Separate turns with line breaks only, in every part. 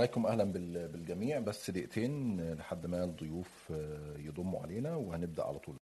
عليكم. أهلا بالجميع. بس دقيقتين لحد ما الضيوف يضموا علينا وهنبدأ على طول.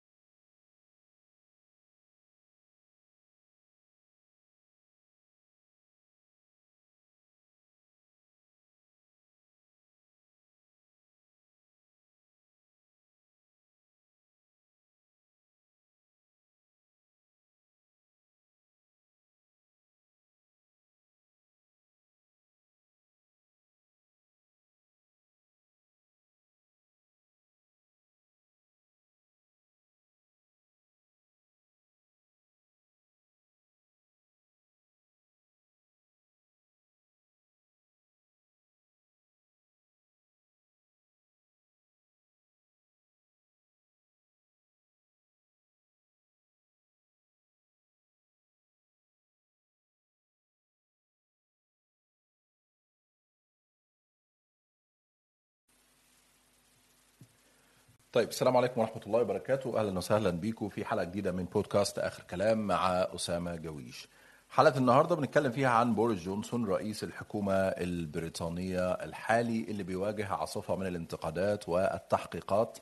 طيب السلام عليكم ورحمة الله وبركاته. أهلا وسهلا بيكم في حلقة جديدة من بودكاست آخر كلام مع أسامة جويش. حلقة النهاردة بنتكلم فيها عن بوريس جونسون رئيس الحكومة البريطانية الحالي اللي بيواجه عاصفة من الانتقادات والتحقيقات.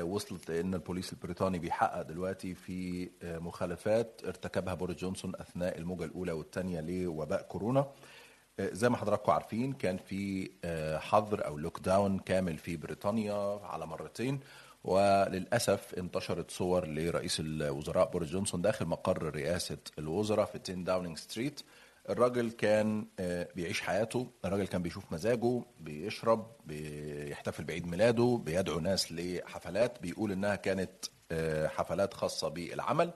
وصلت لأن البوليس البريطاني بيحقق دلوقتي في مخالفات ارتكبها بوريس جونسون أثناء الموجة الأولى والثانية لوباء كورونا. زي ما حضراتكم عارفين كان في حظر أو lockdown كامل في بريطانيا على مرتين وللأسف انتشرت صور لرئيس الوزراء بوريس جونسون داخل مقر رئاسة الوزراء في 10 داونينج ستريت الراجل كان بيعيش حياته الراجل كان بيشوف مزاجه بيشرب بيحتفل بعيد ميلاده بيدعو ناس لحفلات بيقول إنها كانت حفلات خاصة بالعمل.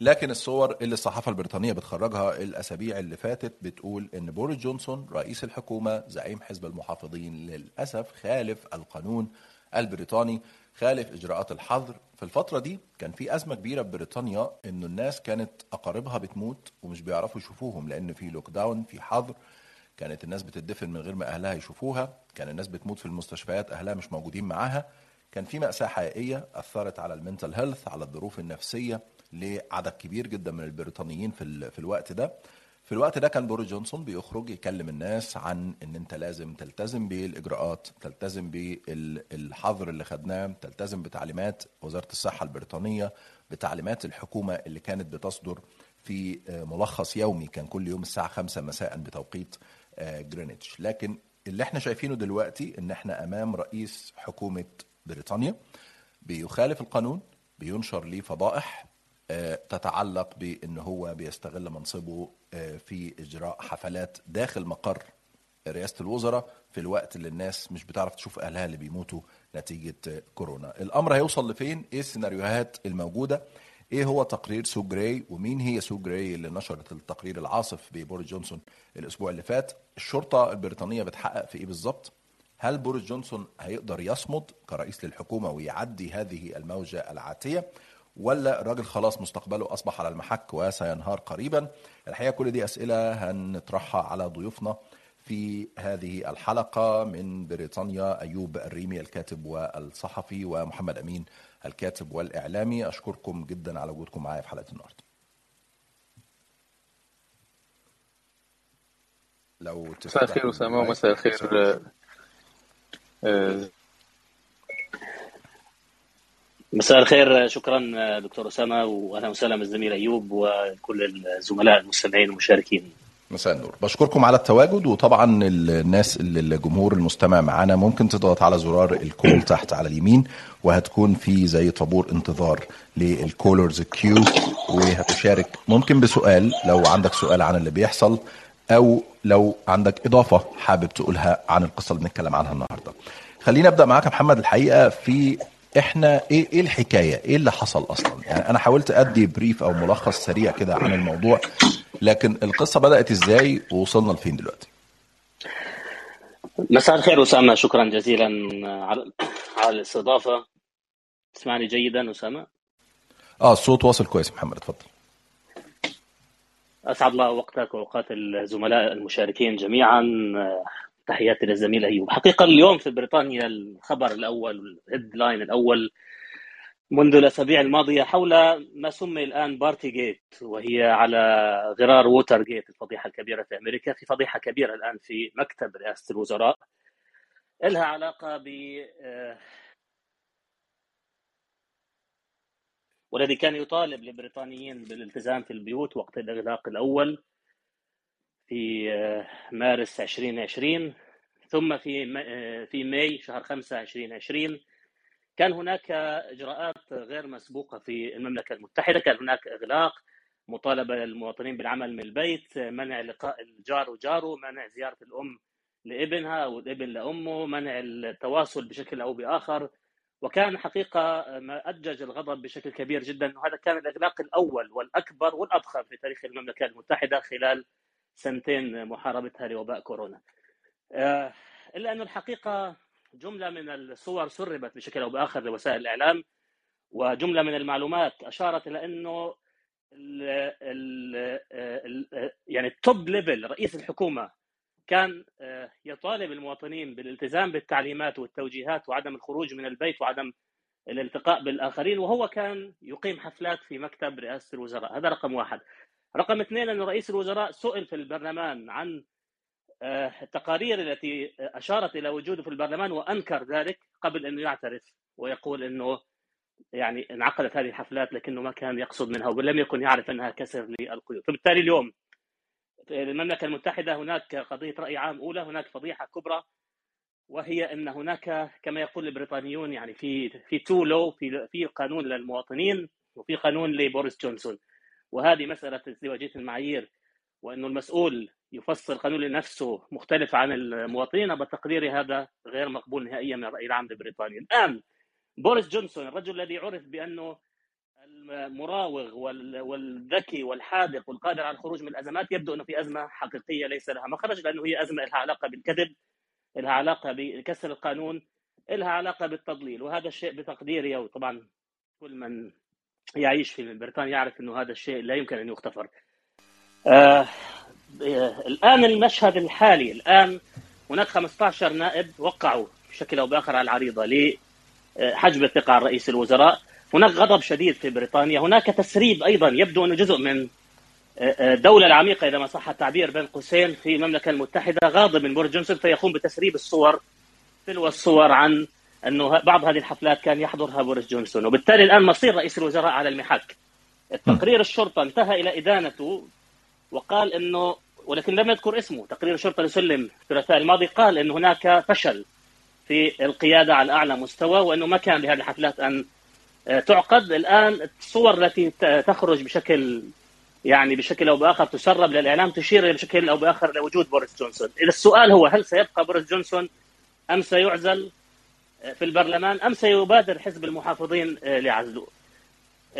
لكن الصور اللي الصحافة البريطانية بتخرجها الأسابيع اللي فاتت بتقول إن بوريس جونسون رئيس الحكومة زعيم حزب المحافظين للأسف خالف القانون البريطاني خالف إجراءات الحظر. في الفترة دي كان في أزمة كبيرة في بريطانيا إنه الناس كانت أقاربها بتموت ومش بيعرفوا يشوفوهم لأن في lockdown في حظر. كانت الناس بتدفن من غير ما أهلها يشوفوها. كان الناس بتموت في المستشفيات أهلها مش موجودين معاها. كان في مأساة حقيقية أثرت على ال mental health على الظروف النفسية. لعدد كبير جدا من البريطانيين في, في الوقت ده. في الوقت ده كان بوريس جونسون بيخرج يكلم الناس عن إن أنت لازم تلتزم بالإجراءات تلتزم بالحظر اللي خدناه تلتزم بتعليمات وزارة الصحة البريطانية بتعليمات الحكومة اللي كانت بتصدر في ملخص يومي كان كل يوم الساعة 5 مساء بتوقيت جرينتش. لكن اللي إحنا شايفينه دلوقتي إن إحنا أمام رئيس حكومة بريطانيا بيخالف القانون بينشر ليه فضائح تتعلق بان هو بيستغل منصبه في إجراء حفلات داخل مقر رئاسة الوزراء في الوقت اللي الناس مش بتعرف تشوف أهلها اللي بيموتوا نتيجة كورونا. الأمر هيوصل لفين؟ إيه السيناريوهات الموجودة؟ إيه هو تقرير سو جراي ومين هي سو جراي اللي نشرت التقرير العاصف ببوريس جونسون الأسبوع اللي فات؟ الشرطة البريطانية بتحقق في إيه بالظبط؟ هل بوريس جونسون هيقدر يصمد كرئيس للحكومة ويعدي هذه الموجة العاتية؟ ولا الراجل خلاص مستقبله أصبح على المحك وسينهار قريبا. الحقيقة كل دي أسئلة هنطرحها على ضيوفنا في هذه الحلقة من بريطانيا أيوب الريمي الكاتب والصحفي ومحمد أمين الكاتب والإعلامي. أشكركم جدا على وجودكم معايا في حلقة النهارده.
لو مساء الخير أسامة ومساء الخير.
مساء الخير شكرا دكتور أسامة واهلا وسهلا بالزميل أيوب وكل الزملاء المستمعين والمشاركين.
مساء النور. بشكركم على التواجد وطبعا الناس اللي الجمهور المستمع معانا ممكن تضغط على زرار ال call تحت على اليمين وهتكون في زي طابور انتظار لل callers queue وهتشارك ممكن بسؤال لو عندك سؤال عن اللي بيحصل أو لو عندك إضافة حابب تقولها عن القصة اللي بنتكلم عنها النهارده. خلينا أبدأ معاك محمد. الحقيقة في إحنا إيه إيه الحكاية؟ إيه اللي حصل أصلا؟ يعني أنا حاولت أدي brief أو ملخص سريع كده عن الموضوع لكن القصة بدأت إزاي ووصلنا لفين دلوقتي؟
مساء الخير أسامة شكرا جزيلا على على الاستضافة تسمعني جيدا أسامة؟
آه الصوت واصل كويس محمد اتفضل
أسعد الله وقتك وأوقات الزملاء المشاركين جميعا تحياتي للزميل ايوب حقيقة اليوم في بريطانيا الخبر الأول الهيدلاين الأول منذ الأسابيع الماضية حول ما سمي الآن Partygate وهي على غرار Watergate الفضيحة الكبيرة في أمريكا في فضيحة كبيرة الآن في مكتب رئاسة الوزراء. لها علاقة ب آه، والذي كان يطالب البريطانيين بالالتزام في البيوت وقت الإغلاق الأول. في آه، مارس 2020 ثم في آه، في May شهر 5 2020 كان هناك إجراءات غير مسبوقة في المملكة المتحدة، كان هناك إغلاق، مطالبة للمواطنين بالعمل من البيت، منع لقاء الجار وجاره، منع زيارة الأم لابنها والابن لأمه، منع التواصل بشكل أو بآخر، وكان حقيقة ما اجج الغضب بشكل كبير جدا وهذا كان الإغلاق الأول والأكبر والأضخم في تاريخ المملكة المتحدة خلال سنتين محاربتها لوباء كورونا. آه، إلا انه الحقيقة جملة من الصور سربت بشكل أو بآخر لوسائل الإعلام وجملة من المعلومات أشارت إلى أنه ال ال ال يعني ال top level رئيس الحكومة كان آه، يطالب المواطنين بالالتزام بالتعليمات والتوجيهات وعدم الخروج من البيت وعدم الالتقاء بالآخرين وهو كان يقيم حفلات في مكتب رئاسة الوزراء هذا رقم واحد رقم اثنين أن رئيس الوزراء سئل في البرلمان عن آه، التقارير التي أشارت إلى وجوده في البرلمان وأنكر ذلك قبل انه يعترف ويقول إنه يعني انعقدت هذه الحفلات لكنه ما كان يقصد منها ولم يكن يعرف أنها كسر للقيود، فبالتالي اليوم في المملكة المتحدة هناك قضية رأي عام أولى، هناك فضيحة كبرى وهي إن هناك كما يقول البريطانيون يعني في في تو لو في في قانون للمواطنين وفي قانون لبوريس جونسون. وهذه مسألة ازدواجيه المعايير وإنه المسؤول يفسر قانون لنفسه مختلف عن المواطنين بتقديري هذا غير مقبول نهائيا من الراي العام البريطاني الآن بوريس جونسون الرجل الذي عرف بأنه المراوغ والذكي والحاذق والقادر على الخروج من الأزمات يبدو أنه في أزمة حقيقية ليس لها مخرج لأنه هي أزمة لها علاقة بالكذب لها علاقة بكسر القانون لها علاقة بالتضليل وهذا الشيء بتقديري وطبعا كل من يعيش في بريطانيا يعرف إنه هذا الشيء لا يمكن أن يغتفر. آه الآن المشهد الحالي الآن هناك 15 نائب وقعوا بشكل أو بآخر على العريضة لحجب الثقة عن رئيس الوزراء هناك غضب شديد في بريطانيا هناك تسريب أيضا يبدو أنه جزء من الدولة العميقة إذا ما صح التعبير بين قوسين في المملكة المتحدة غاضب من بوريس جونسون فيقوم بتسريب الصور تلو الصور عن أنه بعض هذه الحفلات كان يحضرها بوريس جونسون وبالتالي الآن مصير رئيس الوزراء على المحك. تقرير الشرطة انتهى إلى إدانته وقال أنه ولكن لم يذكر اسمه تقرير الشرطة اللي سلم الثلاثاء الماضي قال إن هناك فشل في القيادة على أعلى مستوى وإنه ما كان لهذه الحفلات أن آه، تعقد. الآن الصور التي تخرج بشكل يعني بشكل أو بآخر تسرب للإعلام تشير بشكل أو بآخر لوجود بوريس جونسون، السؤال هو هل سيبقى بوريس جونسون أم سيعزل؟ في البرلمان أم سيبادر حزب المحافظين آه، لعزله؟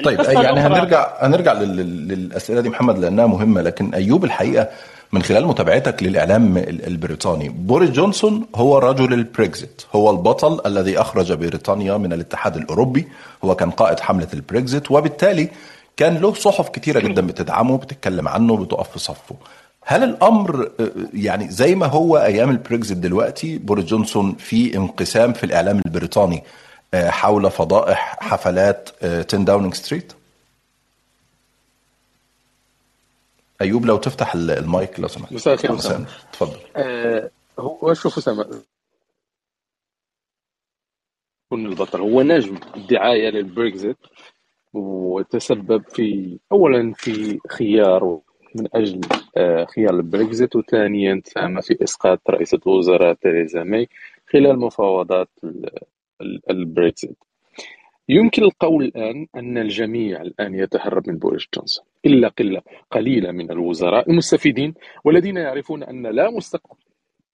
طيب يعني هنرجع هنرجع للأسئلة دي محمد لأنها مهمة لكن أيوب الحقيقة من خلال متابعتك للإعلام البريطاني بوريس جونسون هو رجل البريكزيت هو البطل الذي أخرج بريطانيا من الاتحاد الأوروبي هو كان قائد حملة البريكزيت وبالتالي كان له صحف كتيرة جدا بتدعمه بتتكلم عنه بتقف في صفه هل الأمر يعني زي ما هو أيام البريكزيت دلوقتي بوريس جونسون في انقسام في الإعلام البريطاني حول فضائح حفلات 10 Downing Street أيوب لو تفتح المايك لو سمحت.
مساء الخير اسامه
تفضل.
آه هو شوف أسامة. كان البطل. هو نجم الدعاية للبريكزيت وتسبب في اولا في خيار من أجل آه، خيار البريكزيت وثانيا ساهم في إسقاط رئيسة الوزراء تيريزا ماي خلال مفاوضات البريكزيت. يمكن القول الآن أن الجميع الآن يتهرب من بوريس جونسون إلا قلة قليلة من الوزراء المستفيدين والذين يعرفون أن لا مستقبل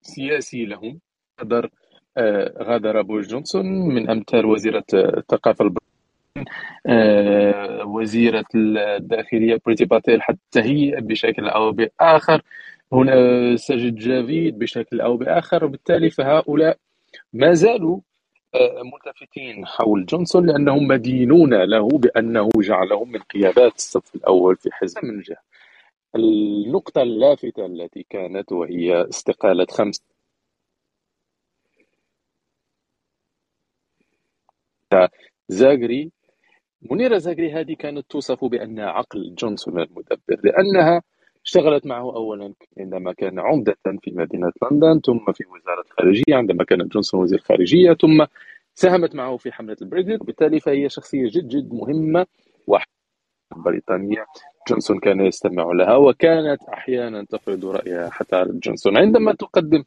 سياسي لهم. غادر آه غادر بوريس جونسون من أمثال وزيرة الثقافة آه وزيرة الداخلية بريتي باتيل حتى هي بشكل أو بآخر. هنا ساجد جافيد بشكل أو بآخر وبالتالي فهؤلاء ما زالوا ملتفتين حول جونسون لأنهم مدينون له بأنه جعلهم من قيادات الصف الأول في حزب من جهة. النقطة اللافتة التي كانت وهي استقالة خمس ميرزا منيرة ميرزا هذه كانت توصف بأنها عقل جونسون المدبر لأنها اشتغلت معه أولا عندما كان عمدة في مدينة لندن ثم في وزارة الخارجية عندما كان جونسون وزير الخارجية ثم ساهمت معه في حملة البريكزيت. وبالتالي فهي شخصية جد جد مهمة بريطانية. جونسون كان يستمع لها وكانت أحيانا تفرض رأيها حتى على جونسون. عندما تقدم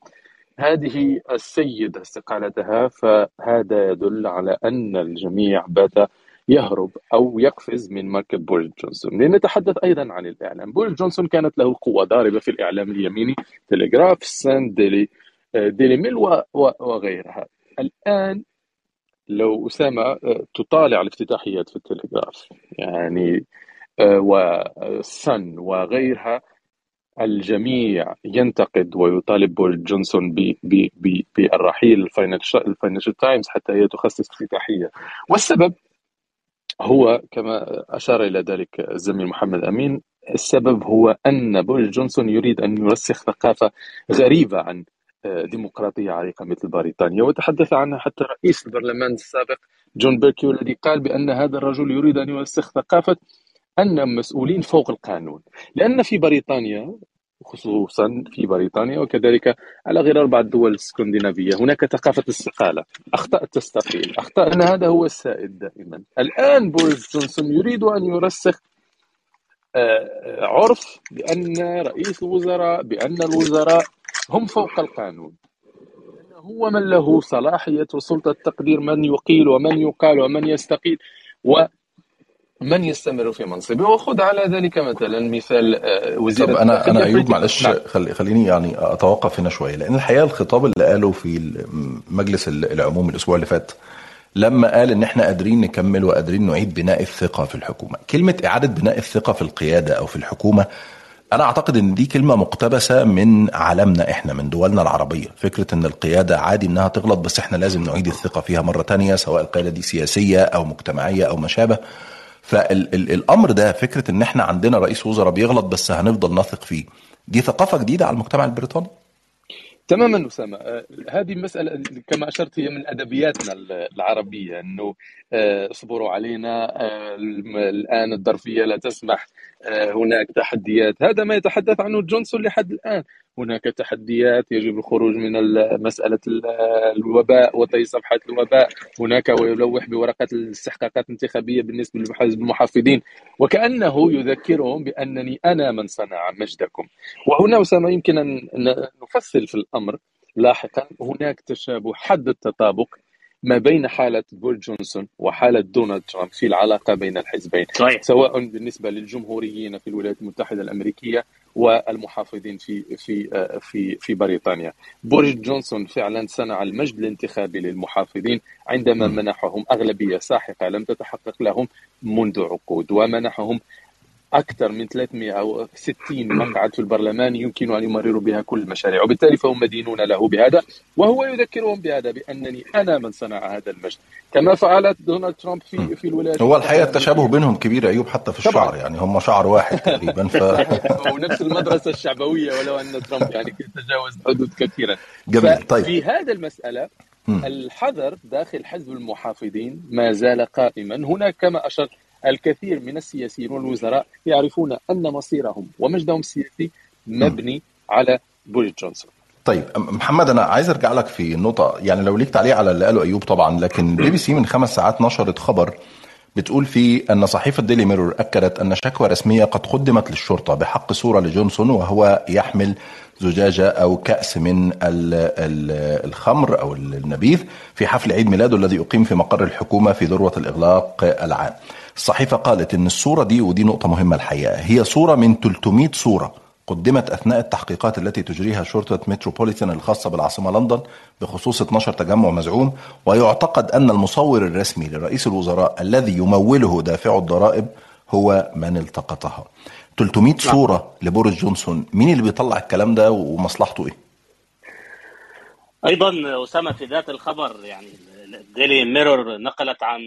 هذه السيدة استقالتها فهذا يدل على أن الجميع بات يهرب أو يقفز من مركب بوريس جونسون. لنتحدث أيضا عن الإعلام. بوريس جونسون كانت له قوة ضاربة في الإعلام اليميني تلغراف سان ديلي ديلي ميل وغيرها. الآن لو أسامة آه، تطالع الافتتاحيات في التلغراف يعني آه، وسن وغيرها الجميع ينتقد ويطالب بوريس جونسون بالرحيل الفاينانشال تايمز حتى هي تخصص افتتاحية. والسبب؟ هو كما أشار إلى ذلك الزميل محمد أمين السبب هو أن بوريس جونسون يريد أن يرسخ ثقافة غريبة عن ديمقراطية عريقة مثل بريطانيا. وتحدث عنها حتى رئيس البرلمان السابق جون بيركو الذي قال بأن هذا الرجل يريد أن يرسخ ثقافة أن مسؤولين فوق القانون. لأن في بريطانيا خصوصا في بريطانيا وكذلك على غرار أربع دول الإسكندنافية. هناك ثقافة الاستقالة. أخطأت تستقيل أخطأ أن هذا هو السائد دائما. الآن بوريس جونسون يريد أن يرسخ آه، عرف بأن رئيس الوزراء بأن الوزراء هم فوق القانون. هو من له صلاحية وسلطة تقدير من يقيل ومن يقال ومن يستقيل ومن يستمر في منصبه وخذ على ذلك مثلا مثال آه، وزير
طب أنا أنا أيوب معلش نعم. خلي خليني يعني أتوقف هنا شوية لأن الحقيقة الخطاب اللي قاله في مجلس العموم الأسبوع اللي فات لما قال إن إحنا قادرين نكمل وقادرين نعيد بناء الثقة في الحكومة كلمة إعادة بناء الثقة في القيادة أو في الحكومة أنا أعتقد إن دي كلمة مقتبسة من عالمنا إحنا من دولنا العربية. فكرة إن القيادة عادي إنها تغلط بس إحنا لازم نعيد الثقة فيها مرة تانية سواء القيادة دي سياسية أو مجتمعية أو ما شابه. فالامر ده فكرة إن إحنا عندنا رئيس وزراء بيغلط بس هنفضل نثق فيه. دي ثقافة جديدة على المجتمع البريطاني؟
تماما أسامة. آه، هذه المساله كما أشرت هي من أدبياتنا العربية إنه آه، اصبروا علينا آه، الآن الظرفية لا تسمح هناك تحديات. هذا ما يتحدث عنه جونسون لحد الآن. هناك تحديات يجب الخروج من مسألة الوباء وطي صفحة الوباء هناك ويلوح بورقة الاستحقاقات الانتخابية بالنسبة لحزب المحافظين وكأنه يذكرهم بأنني أنا من صنع مجدكم. وهنا أسامة يمكن أن نفصل في الأمر. لاحقا هناك تشابه حد التطابق ما بين حالة بوريس جونسون وحالة دونالد ترامب في العلاقة بين الحزبين. صحيح. سواء بالنسبة للجمهوريين في الولايات المتحدة الأمريكية والمحافظين في في في في بريطانيا. بوريس جونسون فعلا صنع المجد الانتخابي للمحافظين عندما منحهم أغلبية ساحقة لم تتحقق لهم منذ عقود ومنحهم أكثر من 360 مقعد في البرلمان يمكن أن يمرروا بها كل المشاريع وبالتالي فهم مدينون له بهذا وهو يذكرهم بهذا بأنني أنا من صنع هذا المجد. كما فعلت دونالد ترامب في في الولايات
هو الحقيقة التشابه بينهم كبير أيوب حتى في الشعر طبعا. يعني هم شعر واحد تقريبا ف...
ونفس المدرسة الشعبوية ولو أن ترامب يعني تجاوز حدود كثيرا.
جميل طيب.
في هذا المسألة الحذر داخل حزب المحافظين ما زال قائما. هناك كما أشرت الكثير من السياسيين والوزراء يعرفون أن مصيرهم ومجدهم السياسي مبني على بوريس جونسون
طيب محمد أنا عايز أرجع لك في النقطه يعني لو ليك تعليق على اللي قاله أيوب طبعا لكن بي بي سي من خمس ساعات نشرت خبر بتقول فيه أن صحيفة ديلي ميرور أكدت أن شكوى رسمية قد قدمت للشرطة بحق صورة لجونسون وهو يحمل زجاجة أو كأس من الخمر أو النبيذ في حفل عيد ميلاده الذي أقيم في مقر الحكومة في ذروة الإغلاق العام. الصحيفة قالت إن الصورة دي ودي نقطة مهمة الحقيقة هي صورة من 300 صورة قدمت أثناء التحقيقات التي تجريها شرطة متروبوليتان الخاصة بالعاصمة لندن بخصوص 12 تجمع مزعوم ويعتقد أن المصور الرسمي لرئيس الوزراء الذي يموله دافع الضرائب هو من التقطها 300 نعم. صورة لبوريس جونسون مين اللي بيطلع الكلام ده ومصلحته إيه؟
أيضا أسامة في ذات الخبر يعني ديلي ميرور نقلت عن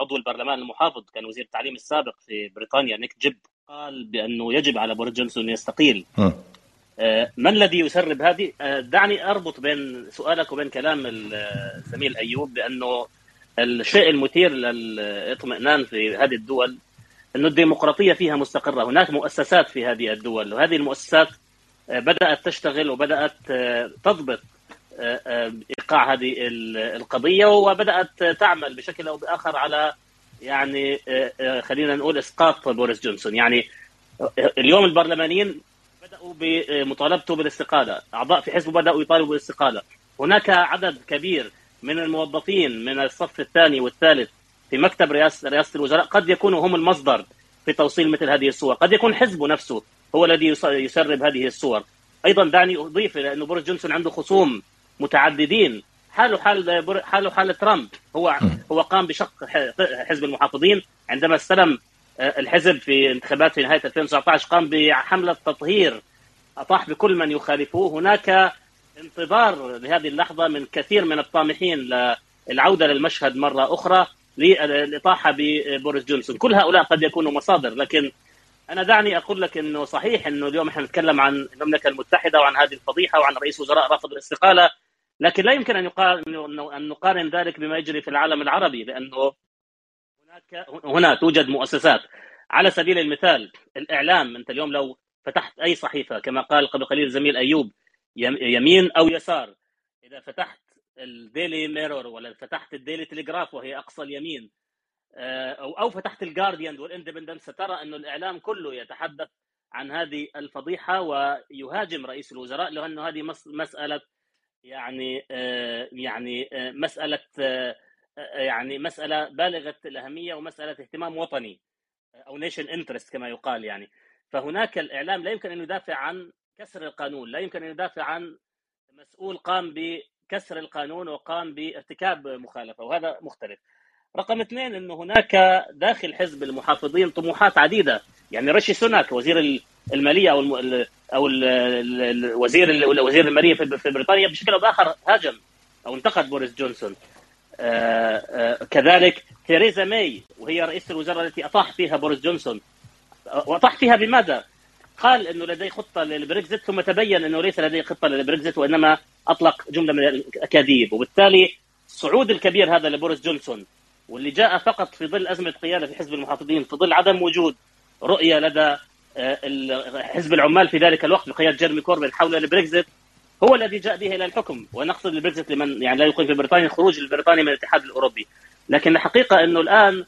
عضو البرلمان المحافظ كان وزير التعليم السابق في بريطانيا نيك جيب قال بأنه يجب على بوريس جونسون يستقيل آه، ما الذي يسرب هذه؟ آه، دعني أربط بين سؤالك وبين كلام الزميل أيوب بأنه الشيء المثير للاطمئنان في هذه الدول أن الديمقراطية فيها مستقرة هناك مؤسسات في هذه الدول وهذه المؤسسات بدأت تشتغل وبدأت تضبط إيقاع هذه القضية وبدأت تعمل بشكل أو بآخر على يعني خلينا نقول إسقاط بوريس جونسون. يعني اليوم البرلمانيين بدأوا بمطالبته بالاستقالة. أعضاء في حزبه بدأوا يطالبوا بالاستقالة. هناك عدد كبير من الموظفين من الصف الثاني والثالث في مكتب رئاسه رئاسه الوزراء قد يكونوا هم المصدر في توصيل مثل هذه الصور. قد يكون حزبه نفسه هو الذي يسرب هذه الصور. أيضا دعني أضيف إلى انه بوريس جونسون عنده خصوم متعددين. حاله حال حاله حال ترامب. هو هو قام بشق حزب المحافظين. عندما استلم الحزب في انتخابات في نهاية 2019 قام بحملة تطهير. أطاح بكل من يخالفوه. هناك انتظار لهذه اللحظة من كثير من الطامحين للعوده للمشهد مرة أخرى للإطاحة ببوريس جونسون. كل هؤلاء قد يكونوا مصادر لكن أنا دعني أقول لك إنه صحيح إنه اليوم إحنا نتكلم عن المملكة المتحدة وعن هذه الفضيحة وعن رئيس وزراء رفض الاستقالة. لكن لا يمكن أن يقارن أن نقارن ذلك بما يجري في العالم العربي لأنه هناك هنا توجد مؤسسات. على سبيل المثال الإعلام أنت اليوم لو فتحت أي صحيفة كما قال قبل قليل الزميل أيوب يمين أو يسار إذا فتحت الديلي ميرور ولا فتحت الديلي تليجراف وهي أقصى اليمين أو أو فتحت الجارديان والاندبندنت سترى انه الإعلام كله يتحدث عن هذه الفضيحة ويهاجم رئيس الوزراء لأنه هذه مسألة يعني يعني مسألة يعني مسألة بالغة الأهمية ومسألة اهتمام وطني أو national interest كما يقال يعني فهناك الإعلام لا يمكن أن يدافع عن كسر القانون لا يمكن أن يدافع عن مسؤول قام بكسر القانون وقام بارتكاب مخالفة وهذا مختلف رقم اثنين انه هناك داخل حزب المحافظين طموحات عديدة يعني رشي سوناك وزير المالية أو. أو الوزير وزير الماليه في بريطانيا بشكل أو بآخر هاجم أو انتقد بوريس جونسون. آآ آآ كذلك ثيريزا ماي وهي رئيسه الوزراء التي أطاح فيها بوريس جونسون. وأطاح فيها بماذا؟ قال إنه لديه خطة للبريكزيت ثم تبين إنه ليس لديه خطة للبريكزيت وإنما أطلق جملة من الأكاذيب. وبالتالي الصعود الكبير هذا لبوريس جونسون واللي جاء فقط في ظل أزمة قيادة في حزب المحافظين في ظل عدم وجود رؤية لدى حزب العمال في ذلك الوقت بقياده جيرمي كوربين حول البريكزيت هو الذي جاء به إلى الحكم ونقصد البريكزيت لمن يعني لا يقيم في بريطانيا خروج بريطانيا من الاتحاد الأوروبي. لكن الحقيقة أنه الآن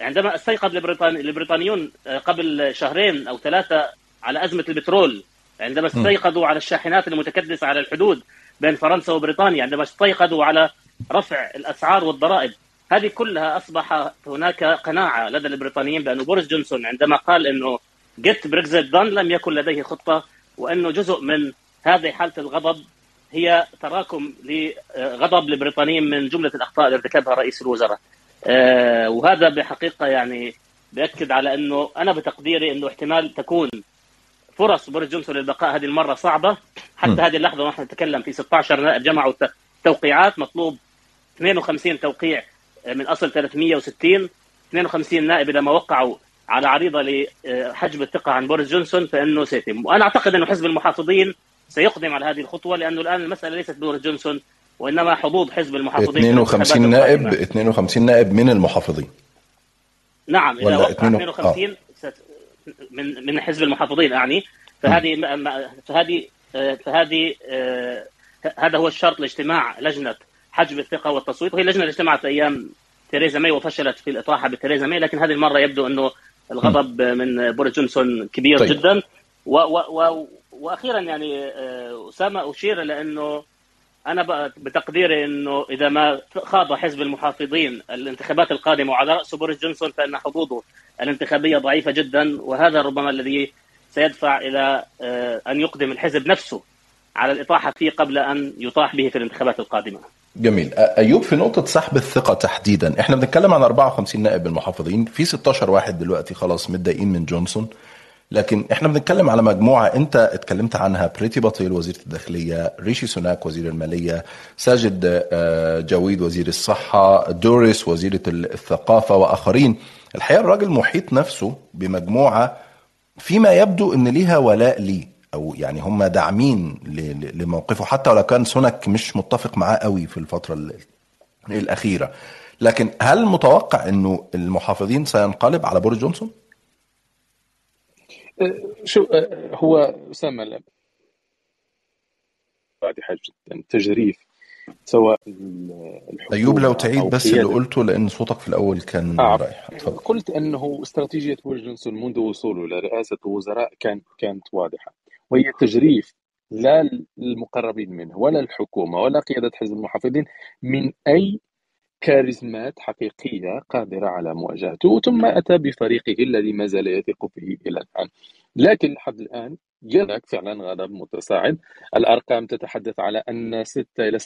عندما استيقظ البريطانيون قبل شهرين أو ثلاثة على أزمة البترول عندما استيقظوا على الشاحنات المتكدسة على الحدود بين فرنسا وبريطانيا عندما استيقظوا على رفع الأسعار والضرائب هذه كلها اصبح هناك قناعة لدى البريطانيين بأن بوريس جونسون عندما قال إنه get Brexit done لم يكن لديه خطة وأنه جزء من هذه حالة الغضب هي تراكم لغضب البريطانيين من جملة الأخطاء اللي ارتكبها رئيس الوزراء. وهذا بحقيقة يعني بيأكد على أنه أنا بتقديري أنه احتمال تكون فرص بوريس جونسون للبقاء هذه المرة صعبة. حتى م. هذه اللحظة ونحن نتكلم في 16 نائب جمعوا توقيعات مطلوب 52 توقيع من أصل 360 52 نائب إذا ما وقعوا على عريضة لحجب الثقة عن بوريس جونسون فإنه سيتم. وأنا أعتقد إنه حزب المحافظين سيقدم على هذه الخطوة لأنه الآن المسألة ليست بوريس جونسون وإنما حظوظ حزب المحافظين.
52 نائب 52 نائب من المحافظين.
نعم إذا وقع 52 آه. من من حزب المحافظين أعني. فهذه فهذه فهذه هذا هو الشرط لاجتماع لجنة حجب الثقة والتصويت. وهي لجنة اجتمعت أيام تيريزا ماي وفشلت في الإطاحة بتيريزا ماي لكن هذه المرة يبدو أنه الغضب من بوريس جونسون كبير طيب. جدا و و و وأخيرا يعني أسامة أشير إلى انه أنا بتقديري إنه إذا ما خاض حزب المحافظين الانتخابات القادمة وعلى راسه بوريس جونسون فإن حظوظه الانتخابية ضعيفة جدا وهذا ربما الذي سيدفع إلى أن يقدم الحزب نفسه على الإطاحة فيه قبل أن يطاح به في الانتخابات القادمة.
جميل. أيوب في نقطة سحب الثقة تحديدا. إحنا بنتكلم عن 54 نائب المحافظين. في 16 واحد دلوقتي خلاص متضايقين من جونسون. لكن إحنا بنتكلم على مجموعة أنت اتكلمت عنها. بريتي باتيل وزيره الداخلية ريشي سوناك وزير المالية ساجد جاويد وزير الصحة دوريس وزيرة الثقافة وآخرين. الحقيقة الراجل محيط نفسه بمجموعة فيما يبدو إن ليها ولاء ليه. أو يعني هم داعمين لموقفه. حتى ولو كان سوناك مش متفق معاه قوي في الفترة الأخيرة. لكن هل متوقع إنه المحافظين سينقلب على بوريس جونسون؟
شو هو اسامه لا واضحه جدا. تجريف سواء
أيوب لو تعيد بس اللي قلته لأن صوتك في الأول كان
آه.
رايح. اتفضل
قلت أنه استراتيجية بوريس جونسون منذ وصوله لرئاسة الوزراء كان كانت واضحة. وهي تجريف لا المقربين منه ولا الحكومة ولا قيادة حزب المحافظين من أي كاريزمات حقيقية قادرة على مواجهته ثم أتى بفريقه الذي ما زال يثق فيه إلى الآن. لكن لحد الآن هناك فعلا غضب متصاعد. الأرقام تتحدث على أن ستة إلى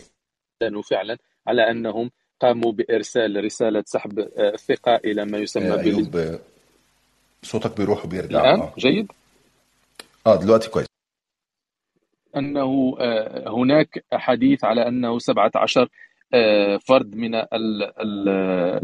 كانوا فعلا على أنهم قاموا بإرسال رسالة سحب آه، الثقه إلى ما يسمى
آه،
بال
آه، صوتك بيروح وبيرجع. الآن؟
جيد؟
آه دلوقتي كويس.
أنه آه، هناك حديث على أنه 17 آه، فرد من ال- ال-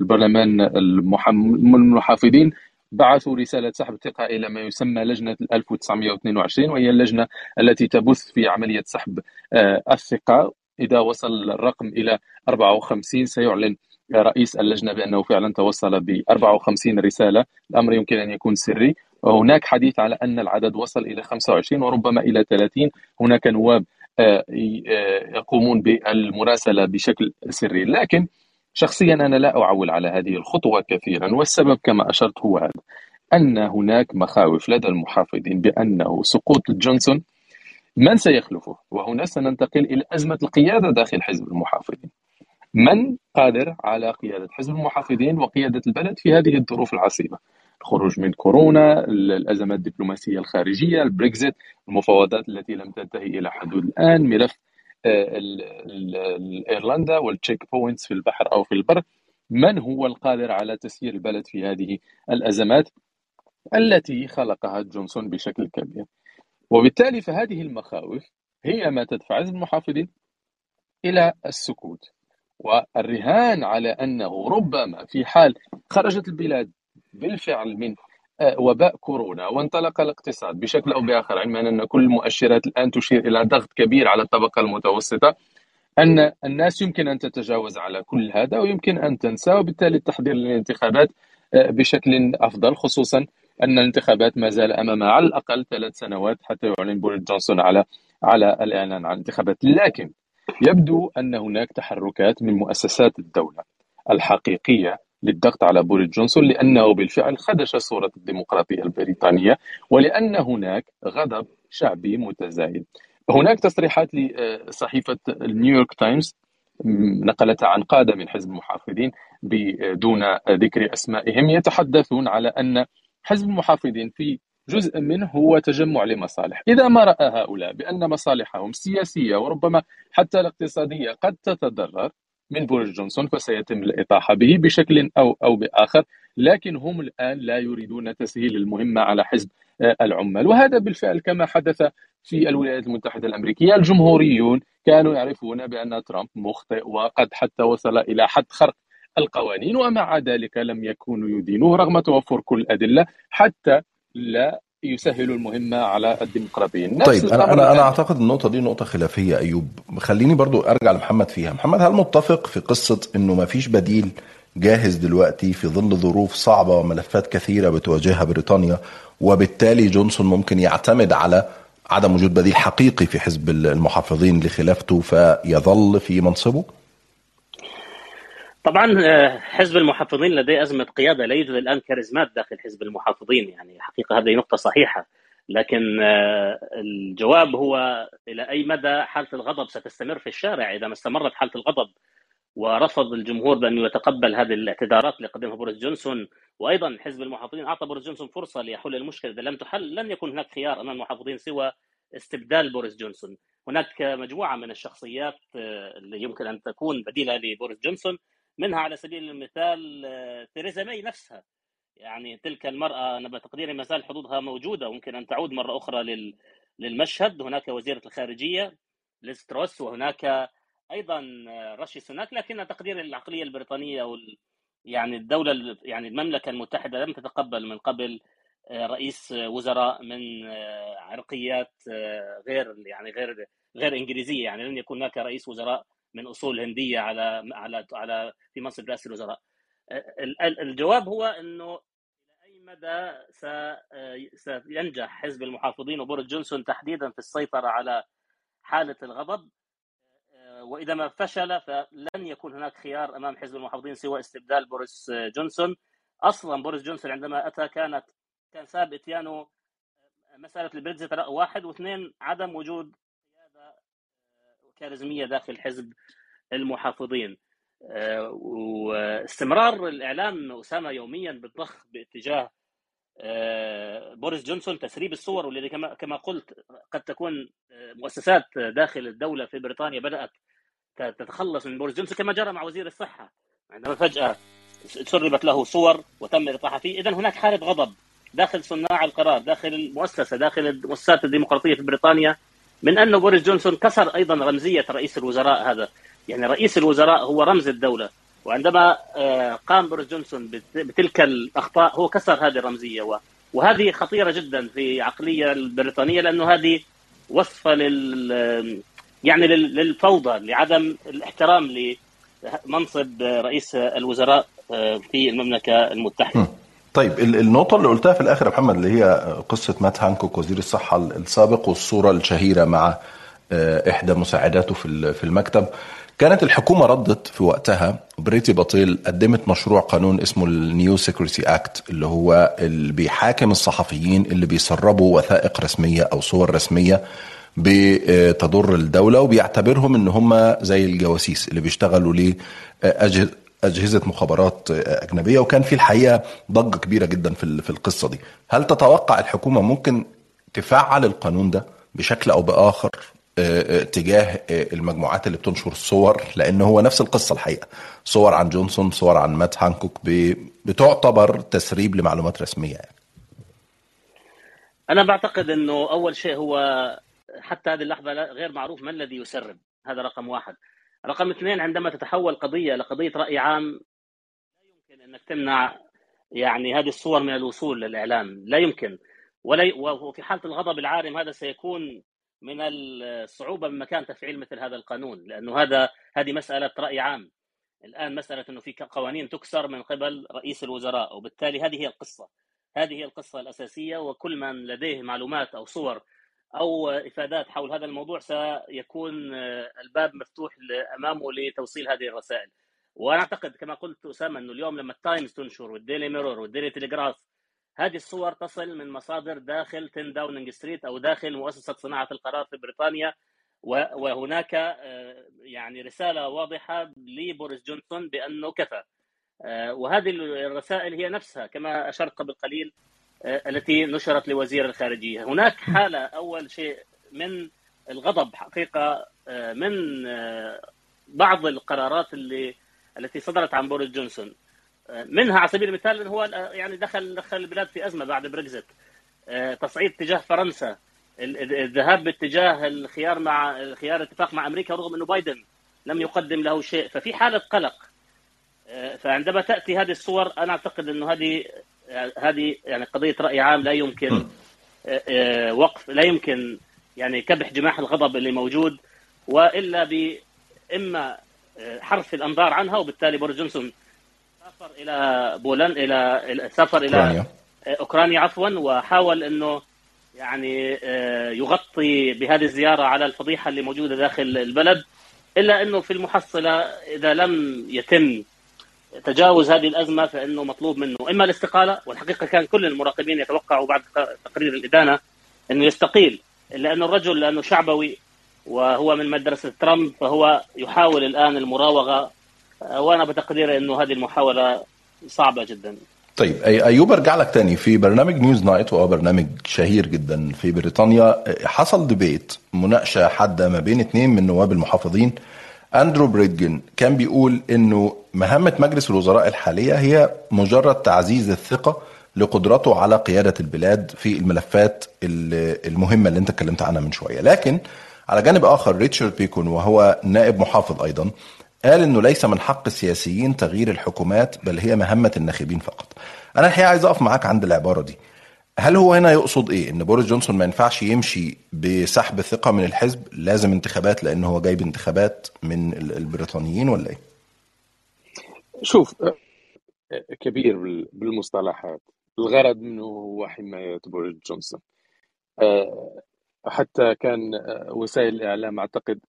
البرلمان المحافظين بعثوا رسالة سحب الثقة إلى ما يسمى لجنة 1922 وهي اللجنة التي تبث في عملية سحب آه، الثقة. إذا وصل الرقم إلى 54 سيعلن رئيس اللجنة بأنه فعلا توصل ب 54 رسالة. الأمر يمكن أن يكون سري. وهناك حديث على أن العدد وصل إلى 25 وربما إلى 30 هناك نواب آه، آه، يقومون بالمراسلة بشكل سري. لكن شخصيا أنا لا أعول على هذه الخطوة كثيرا والسبب كما أشرت هو هذا. أن هناك مخاوف لدى المحافظين بأنه سقوط جونسون من سيخلفه؟ وهنا سننتقل إلى أزمة القيادة داخل حزب المحافظين. من قادر على قيادة حزب المحافظين وقيادة البلد في هذه الظروف العصيبة؟ الخروج من كورونا الأزمات الدبلوماسية الخارجية البريكزيت المفاوضات التي لم تنتهي إلى حدود الآن ملف آه، إيرلندا وال checkpoints في البحر أو في البر. من هو القادر على تسيير البلد في هذه الأزمات؟ التي خلقها جونسون بشكل كبير. وبالتالي فهذه المخاوف هي ما تدفع المحافظين إلى السكوت والرهان على أنه ربما في حال خرجت البلاد بالفعل من آه، وباء كورونا. وانطلق الاقتصاد بشكل أو بآخر علما أن كل المؤشرات الآن تشير إلى ضغط كبير على الطبقة المتوسطة أن الناس يمكن أن تتجاوز على كل هذا ويمكن أن تنسى وبالتالي التحضير للانتخابات آه، بشكل أفضل خصوصا أن الانتخابات ما زال أمامها على الأقل ثلاث سنوات حتى يعلن بوريس جونسون على على الإعلان عن الانتخابات. لكن يبدو أن هناك تحركات من مؤسسات الدولة الحقيقية للضغط على بوريس جونسون لأنه بالفعل خدش صورة الديمقراطية البريطانية ولأن هناك غضب شعبي متزايد. هناك تصريحات لصحيفة نيويورك تايمز م، نقلتها عن قادة من حزب المحافظين بدون ذكر أسمائهم يتحدثون على أن حزب المحافظين في جزء منه هو تجمع لمصالح. إذا ما رأى هؤلاء بأن مصالحهم السياسية وربما حتى الاقتصادية قد تتضرر من بوريس جونسون فسيتم الإطاحة به بشكل أو أو بآخر لكن هم الآن لا يريدون تسهيل المهمة على حزب آه، العمال. وهذا بالفعل كما حدث في الولايات المتحدة الأمريكية. الجمهوريون كانوا يعرفون بأن ترامب مخطئ وقد حتى وصل إلى حد خرق القوانين ومع ذلك لم يكونوا يدينوه رغم توفر كل الأدلة حتى لا يسهلوا المهمة على الديمقراطيين.
طيب أنا أنا
أنا
أعتقد النقطة دي نقطة خلافية أيوب. خليني برضو أرجع لمحمد فيها. محمد هل متفق في قصة إنه ما فيش بديل جاهز دلوقتي في ظل ظروف صعبة وملفات كثيرة بتواجهها بريطانيا وبالتالي جونسون ممكن يعتمد على عدم وجود بديل حقيقي في حزب المحافظين لخلافته فيظل في منصبه؟
طبعا آه، حزب المحافظين لديه أزمة قيادة لا يوجد الآن كاريزمات داخل حزب المحافظين يعني حقيقة هذه نقطة صحيحة. لكن آه، الجواب هو إلى أي مدى حالة الغضب ستستمر في الشارع؟ إذا ما استمرت حالة الغضب ورفض الجمهور بأنه يتقبل هذه الاعتذارات اللي قدمها بوريس جونسون وأيضا حزب المحافظين أعطى بوريس جونسون فرصة ليحل المشكلة إذا لم تحل لن يكون هناك خيار أمام المحافظين سوى استبدال بوريس جونسون. هناك مجموعة من الشخصيات آه، اللي يمكن أن تكون بديلة لبوريس جونسون. منها على سبيل المثال آه، تيريزا ماي نفسها. يعني تلك المرأة أنا بتقديري ما زال حظوظها موجودة وممكن أن تعود مرة أخرى لل... للمشهد. هناك وزيرة الخارجية ليز تروس وهناك أيضا آه، رشي سوناك لكن تقدير العقلية البريطانية وال... يعني الدولة ال- يعني المملكة المتحدة لم تتقبل من قبل آه، رئيس آه، وزراء من آه، عرقيات آه، غير يعني غير غير إنجليزية. يعني لن يكون هناك رئيس وزراء من أصول هنديه على على على في منصب رئاسة الوزراء. الجواب هو إنه إلى أي مدى سينجح حزب المحافظين وبوريس جونسون تحديدا في السيطرة على حالة الغضب؟ وإذا ما فشل فلن يكون هناك خيار أمام حزب المحافظين سوى استبدال بوريس جونسون. أصلا بوريس جونسون عندما أتى كانت كان سبب اتيانه مسألة البريكزيت واحد واثنين عدم وجود كاريزمية داخل حزب المحافظين. واستمرار الإعلام أسامة يوميا بالضخ باتجاه بوريس جونسون تسريب الصور والذي كما كما قلت قد تكون مؤسسات داخل الدولة في بريطانيا بدأت تتخلص من بوريس جونسون كما جرى مع وزير الصحة. عندما فجأة سربت له صور وتم الاطاحه فيه اذا هناك حالة غضب داخل صناع القرار داخل المؤسسة داخل المؤسسات الديمقراطية في بريطانيا. من انه بوريس جونسون كسر أيضا رمزية رئيس الوزراء هذا. يعني رئيس الوزراء هو رمز الدولة. وعندما قام بوريس جونسون بتلك الأخطاء هو كسر هذه الرمزية. وهذه خطيرة جدا في العقليه البريطانية لأنه هذه وصفه لل يعني للفوضى لعدم الاحترام لمنصب رئيس الوزراء في المملكة المتحدة.
طيب النقطة اللي قلتها في الآخر يا محمد اللي هي قصة مات هانكوك وزير الصحة السابق والصورة الشهيرة مع إحدى مساعداته في المكتب. كانت الحكومة ردت في وقتها بريتي باتيل قدمت مشروع قانون اسمه ال New Security Act اللي هو اللي بيحاكم الصحفيين اللي بيسربوا وثائق رسمية أو صور رسمية بتضر الدولة وبيعتبرهم إن هم زي الجواسيس اللي بيشتغلوا أجهزة مخابرات أجنبية وكان في الحقيقة ضجة كبيرة جدا في في القصة دي. هل تتوقع الحكومة ممكن تفعل القانون ده بشكل أو بآخر تجاه المجموعات اللي بتنشر صور؟ لأن هو نفس القصة الحقيقة. صور عن جونسون صور عن مات هانكوك بتعتبر تسريب لمعلومات رسمية يعني.
أنا بعتقد أنه أول شيء هو حتى هذه اللحظة غير معروف ما الذي يسرب. هذا رقم واحد. رقم اثنين عندما تتحول قضية لقضية رأي عام لا يمكن أنك تمنع يعني هذه الصور من الوصول للإعلام لا يمكن. ولا وفي حالة الغضب العارم هذا سيكون من الصعوبة بمكان تفعيل مثل هذا القانون لأنه هذا هذه مسألة رأي عام. الآن مسألة أنه في قوانين تكسر من قبل رئيس الوزراء وبالتالي هذه هي القصة. هذه هي القصة الأساسية وكل من لديه معلومات أو صور أو إفادات حول هذا الموضوع سيكون الباب مفتوح امامه لتوصيل هذه الرسائل. وأنا أعتقد كما قلت أسامة أنه اليوم لما التايمز تنشر والديلي ميرور والديلي تليجراف هذه الصور تصل من مصادر داخل 10 داونينج ستريت أو داخل مؤسسة صناعة القرار في بريطانيا وهناك يعني رسالة واضحة لبوريس جونسون بأنه كفى. وهذه الرسائل هي نفسها كما أشرت قبل قليل. التي نشرت لوزير الخارجية. هناك حالة أول شيء من الغضب حقيقة من بعض القرارات اللي التي صدرت عن بوريس جونسون. منها على سبيل المثال هو يعني دخل دخل البلاد في أزمة بعد بريكزيت. تصعيد تجاه فرنسا. الذهاب باتجاه الخيار مع الخيار الاتفاق مع أمريكا رغم إنه بايدن لم يقدم له شيء. ففي حالة قلق. فعندما تأتي هذه الصور أنا أعتقد إنه هذه هذه يعني قضية رأي عام لا يمكن وقف لا يمكن يعني كبح جماح الغضب اللي موجود وإلا ب إما حرف الأنظار عنها وبالتالي بوريس جونسون سافر إلى بولند إلى سافر إلى أوكرانيا. أوكرانيا عفوا وحاول إنه يعني يغطي بهذه الزيارة على الفضيحة اللي موجودة داخل البلد إلا إنه في المحصلة إذا لم يتم تجاوز هذه الأزمة فإنه مطلوب منه. إما الاستقالة والحقيقة كان كل المراقبين يتوقعوا بعد تقرير الإدانة إنه يستقيل إلا انه الرجل لأنه شعبوي وهو من مدرسة ترامب فهو يحاول الآن المراوغة. وأنا بتقديري إنه هذه المحاولة صعبة جدا.
طيب أيوب أرجع لك تاني. في برنامج نيوز نايت وهو برنامج شهير جدا في بريطانيا حصل debate مناقشة حادة ما بين اثنين من نواب المحافظين أندرو بريدجن كان بيقول إنه مهمة مجلس الوزراء الحالية هي مجرد تعزيز الثقة لقدرته على قيادة البلاد في الملفات المهمة اللي أنت اتكلمت عنها من شوية. لكن على جانب آخر ريتشارد بيكون وهو نائب محافظ أيضا قال إنه ليس من حق السياسيين تغيير الحكومات بل هي مهمة الناخبين فقط. أنا الحقيقة عايز أقف معاك عند العبارة دي. هل هو هنا يقصد إيه؟ إن بوريس جونسون ما ينفعش يمشي بسحب الثقه من الحزب لازم انتخابات لأن هو جايب انتخابات من ال- البريطانيين ولا إيه؟
شوف كبير بال- بالمصطلحات. الغرض منه هو حماية بوريس جونسون. حتى كان وسائل الإعلام أعتقد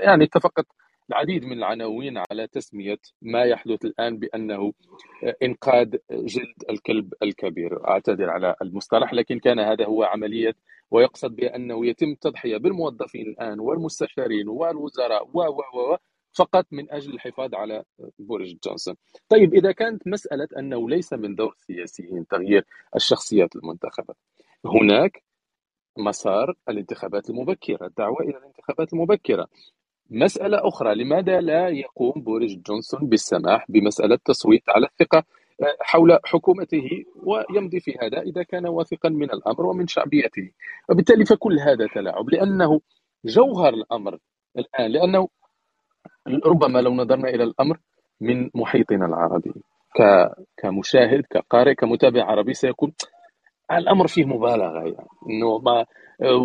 يعني اتفقت العديد من العناوين على تسمية ما يحدث الآن بأنه آه، إنقاذ جلد الكلب الكبير. أعتذر على المصطلح لكن كان هذا هو عملية ويقصد بأنه يتم التضحية بالموظفين الآن والمستشارين والوزراء و و فقط من أجل الحفاظ على بوريس جونسون. طيب إذا كانت مسألة أنه ليس من دور السياسيين تغيير الشخصيات المنتخبة هناك مسار الانتخابات المبكرة الدعوة إلى الانتخابات المبكرة. مسألة أخرى لماذا لا يقوم بوريس جونسون بالسماح بمسألة تصويت على الثقة آه، حول حكومته ويمضي في هذا إذا كان واثقا من الأمر ومن شعبيته وبالتالي فكل هذا تلاعب لأنه جوهر الأمر الآن لأنه ربما لو نظرنا إلى الأمر من محيطنا العربي. كمشاهد كقارئ كمتابع عربي سيكون الأمر فيه مبالغة يعني إنه ما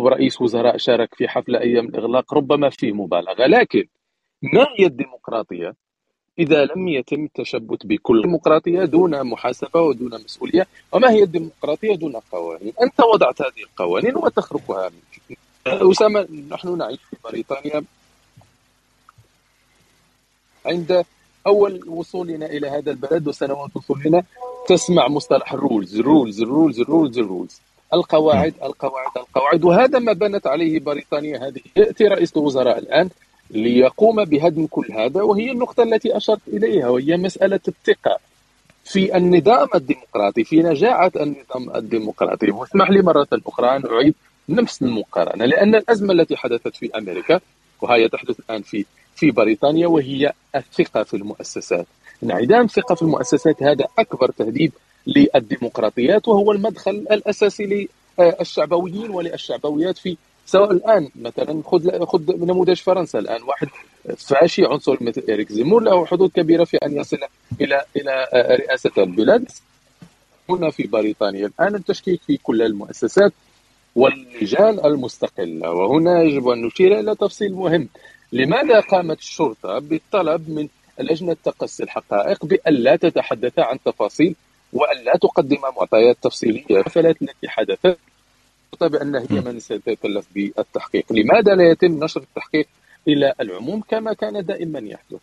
رئيس وزراء شارك في حفله أيام الإغلاق ربما فيه مبالغة. لكن ما هي الديمقراطية إذا لم يتم التشبث بكل ديمقراطيه دون محاسبة ودون مسؤولية وما هي الديمقراطية دون قوانين؟ أنت وضعت هذه القوانين وتخرقها أسامة نحن نعيش في بريطانيا. عند أول وصولنا إلى هذا البلد وسنوات وصولنا تسمع مصطلح الرولز الرولز الرولز الرولز الرولز القواعد القواعد القواعد. وهذا ما بنت عليه بريطانيا هذه. يأتي رئيس الوزراء الآن ليقوم بهدم كل هذا وهي النقطة التي أشرت إليها وهي مسألة الثقة في النظام الديمقراطي في نجاعة النظام الديمقراطي. واسمح لي مرة أخرى أن أعيد نفس المقارنة لأن الأزمة التي حدثت في أمريكا وهي تحدث الآن في في بريطانيا وهي الثقة في المؤسسات. انعدام الثقه في المؤسسات هذا أكبر تهديد للديمقراطيات وهو المدخل الأساسي للشعبويين وللشعبويات في سواء الآن مثلا خذ خذ نموذج فرنسا الآن واحد فاشي عنصري مثل اريك زيمور له حدود كبيرة في أن يصل إلى إلى رئاسة البلاد. هنا في بريطانيا الآن التشكيك في كل المؤسسات واللجان المستقلة وهنا يجب أن نشير إلى تفصيل مهم. لماذا قامت الشرطة بالطلب من لجنة تقصي الحقائق بأن لا تتحدث عن تفاصيل وأن لا تقدم معطيات تفصيلية. الحفلات التي حدثت بأن هي من ستتكلف بالتحقيق. لماذا لا يتم نشر التحقيق إلى العموم كما كان دائما يحدث؟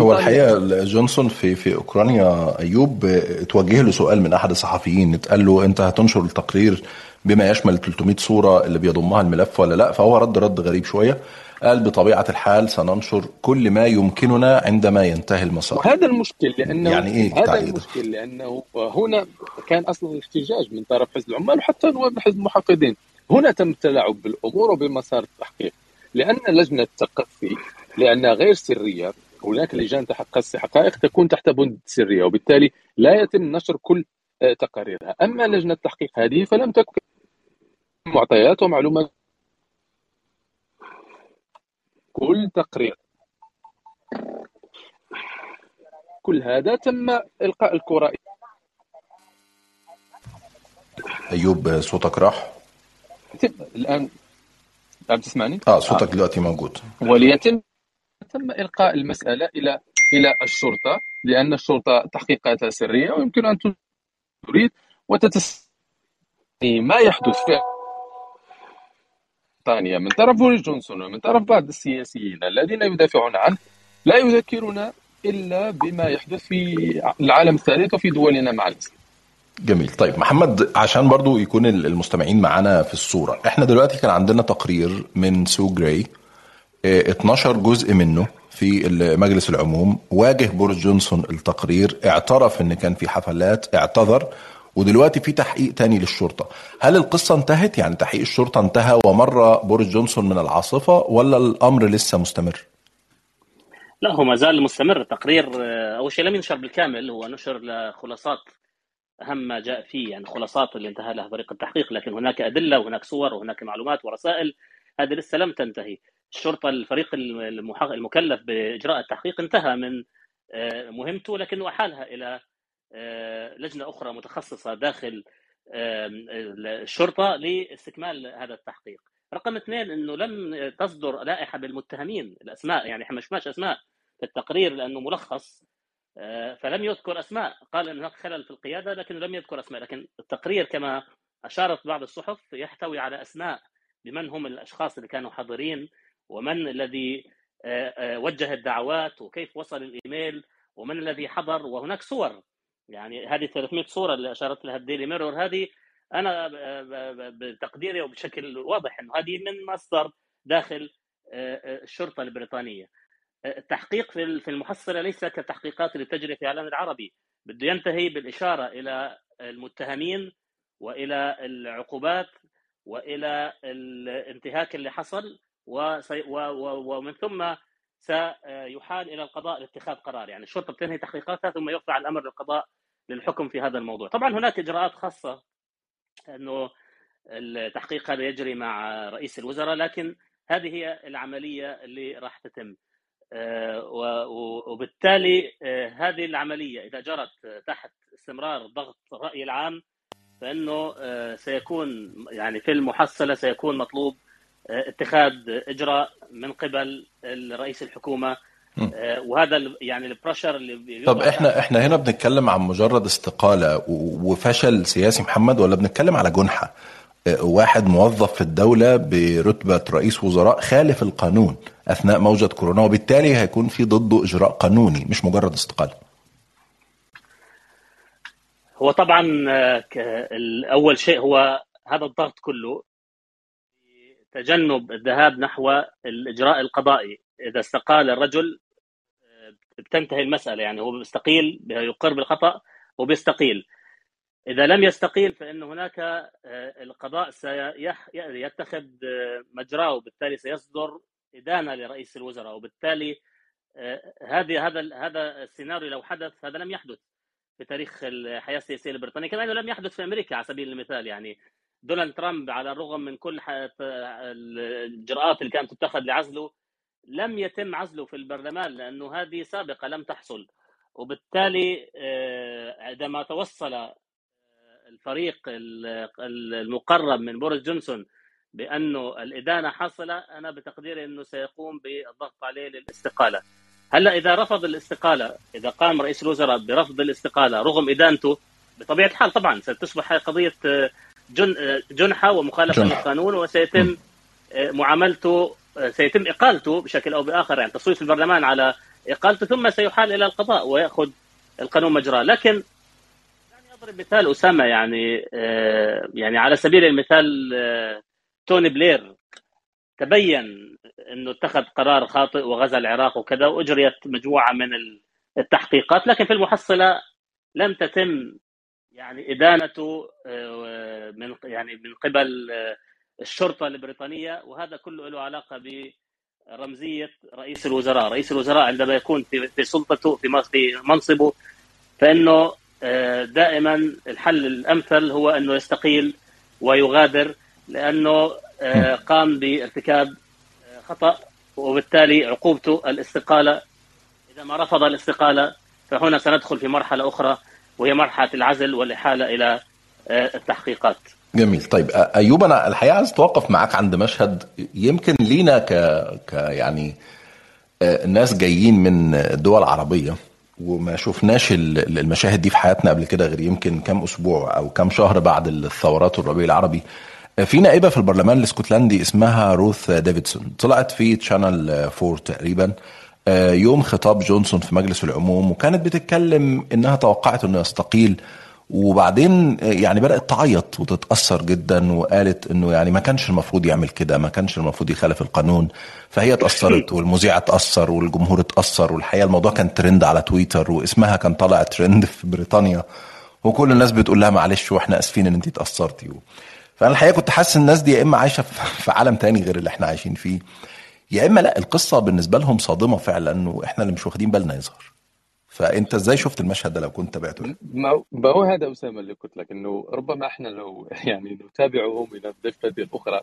هو الحقيقة جونسون في في أوكرانيا أيوب توجه له سؤال من أحد الصحفيين. اتقال له أنت هتنشر التقرير بما يشمل 300 صورة اللي بيضمها الملف ولا لا؟ فهو رد رد غريب شوية. قال بطبيعة الحال سننشر كل ما يمكننا عندما ينتهي المسار.
وهذا المشكل لأنه
يعني إيه
هذا؟ المشكل لأنه هنا كان أصلا الاحتجاج من طرف حزب العمال وحتى نواب حزب المحافظين هنا تم التلاعب بالأمور وبمسار التحقيق. لأن لجنة التقصي لأنها غير سرية هناك لجان تقصي حقائق تكون تحت بند سرية وبالتالي لا يتم نشر كل آه، تقاريرها. أما لجنة التحقيق هذه فلم تكن معطيات ومعلومات كل تقرير. كل هذا تم إلقاء الكرة.
أيوب صوتك راح؟
الآن عم تسمعني؟
آه صوتك دلوقتي موجود.
وليتم تم إلقاء المسألة إلى إلى الشرطة لأن الشرطة تحقيقاتها سرية ويمكن أن تريد وتتس ما يحدث في بريطانيا من طرف بوريس جونسون ومن طرف بعض السياسيين الذين يدافعون عنه لا يذكرنا إلا بما يحدث في العالم الثالث وفي دولنا مع الإسلام.
جميل. طيب محمد عشان برضو يكون المستمعين معانا في الصورة إحنا دلوقتي كان عندنا تقرير من سو جراي آه، 12 جزء منه في مجلس العموم واجه بوريس جونسون التقرير اعترف إن كان في حفلات اعتذر ودلوقتي في تحقيق تاني للشرطة. هل القصة انتهت؟ يعني تحقيق الشرطة انتهى ومر بوريس جونسون من العاصفة ولا الأمر لسه مستمر؟
لا هو ما زال مستمر. التقرير آه، أول شيء لم ينشر بالكامل هو نشر خلاصات أهم ما جاء فيه يعني خلاصات اللي انتهى لها فريق التحقيق لكن هناك أدلة وهناك صور وهناك معلومات ورسائل هذه لسه لم تنتهي. الشرطة الفريق المكلف بإجراء التحقيق انتهى من آه، مهمته لكنه أحالها إلى لجنة أخرى متخصصة داخل الشرطة لاستكمال هذا التحقيق. رقم اثنين إنه لم تصدر لائحة بالمتهمين الأسماء يعني إحنا ما شفناش أسماء في التقرير لأنه ملخص آه، فلم يذكر أسماء. قال ان هناك خلل في القيادة لكن لم يذكر أسماء. لكن التقرير كما أشارت بعض الصحف يحتوي على أسماء بمن هم الأشخاص اللي كانوا حاضرين ومن الذي آه، آه، وجه الدعوات وكيف وصل الإيميل ومن الذي حضر. وهناك صور يعني هذه 300 صورة اللي أشارت لها الديلي ميرور هذه أنا بتقديري وبشكل واضح إنه هذه من مصدر داخل الشرطة البريطانية. التحقيق في المحصلة ليس كالتحقيقات اللي تجري في الاعلام العربي. بده ينتهي بالإشارة إلى المتهمين وإلى العقوبات وإلى الانتهاك اللي حصل ومن ثم سيحال إلى القضاء لاتخاذ قرار. يعني الشرطة بتنهي تحقيقاتها ثم يرفع الأمر للقضاء للحكم في هذا الموضوع. طبعا هناك إجراءات خاصة إنه التحقيق هذا يجري مع رئيس الوزراء لكن هذه هي العملية اللي راح تتم. آه، وبالتالي آه، هذه العملية إذا جرت تحت استمرار ضغط الرأي العام فإنه آه، سيكون يعني في المحصله سيكون مطلوب اتخاذ إجراء من قبل رئيس الحكومة. وهذا يعني البريشر اللي
طب إحنا إحنا هنا بنتكلم عن مجرد استقالة وفشل سياسي محمد ولا بنتكلم على جنحة؟ واحد موظف في الدولة برتبة رئيس وزراء خالف القانون أثناء موجة كورونا وبالتالي هيكون في ضده إجراء قانوني مش مجرد استقالة.
هو طبعا آه، أول شيء هو هذا الضغط كله تجنب الذهاب نحو الإجراء القضائي. إذا استقال الرجل آه، بتنتهي المسألة يعني هو بيستقيل يقر بالخطأ وبيستقيل. إذا لم يستقيل فإن هناك آه، القضاء سيتخذ آه، مجراه وبالتالي سيصدر إدانة لرئيس الوزراء وبالتالي هذه هذا هذا السيناريو لو حدث هذا لم يحدث في تاريخ الحياة السياسية البريطانية. كما انه لم يحدث في أمريكا على سبيل المثال يعني دونالد ترامب على الرغم من كل الإجراءات اللي كانت تتخذ لعزله لم يتم عزله في البرلمان لأنه هذه سابقة لم تحصل وبالتالي عندما توصل الفريق المقرب من بوريس جونسون بأنه الإدانة حاصلة أنا بتقديري أنه سيقوم بالضغط عليه للاستقالة. هلأ إذا رفض الاستقالة إذا قام رئيس الوزراء برفض الاستقالة رغم إدانته بطبيعة الحال طبعا ستصبح قضية جن جنحة ومخالفة للقانون وسيتم معاملته سيتم إقالته بشكل أو بآخر يعني تصويت البرلمان على إقالته ثم سيحال إلى القضاء ويأخذ القانون مجراه. لكن أضرب مثال أسامة يعني آه، يعني على سبيل المثال آه، توني بلير تبين إنه اتخذ قرار خاطئ وغزا العراق وكذا وأجريت مجموعة من التحقيقات لكن في المحصلة لم تتم يعني إدانته آه، من يعني من قبل الشرطة البريطانية وهذا كله له علاقة برمزية رئيس الوزراء، رئيس الوزراء عندما يكون في في سلطته في منصبه فإنه آه، دائما الحل الأمثل هو أنه يستقيل ويغادر لأنه آه، قام بارتكاب آه، خطأ وبالتالي عقوبته الاستقالة. إذا ما رفض الاستقالة فهنا سندخل في مرحلة أخرى. وهي مرحلة العزل والإحالة إلى التحقيقات.
جميل. طيب أيوب أنا الحقيقة عايز أتوقف معاك عند مشهد يمكن لينا ك, ك يعني ناس جايين من دول عربية وما شفناش المشاهد دي في حياتنا قبل كده غير يمكن كام أسبوع أو كام شهر بعد الثورات والربيع العربي. في نائبة في البرلمان الإسكتلندي اسمها روث ديفيدسون طلعت في تشانل 4 تقريبا. يوم خطاب جونسون في مجلس العموم وكانت بتتكلم إنها توقعت إنه يستقيل وبعدين يعني بدأت تعيط وتتأثر جدا وقالت إنه يعني ما كانش المفروض يعمل كده ما كانش المفروض يخالف القانون. فهي اتاثرت والمذيع اتاثر والجمهور اتاثر والحقيقة الموضوع كان ترند على تويتر واسمها كان طالع ترند في بريطانيا. وكل الناس بتقول لها معلش وإحنا آسفين إن انت اتاثرتي فأنا الحقيقة كنت حاسس الناس دي يا إما عايشة في عالم تاني غير اللي إحنا عايشين فيه. يا إما لا القصة بالنسبة لهم صادمة فعلا وإحنا اللي مش واخدين بالنا يظهر فأنت إزاي شفت المشهد ده لو كنت تابعته؟
ما هو هذا أسامة اللي قلت لك إنه ربما إحنا لو يعني نتابعهم إلى الضفه الأخرى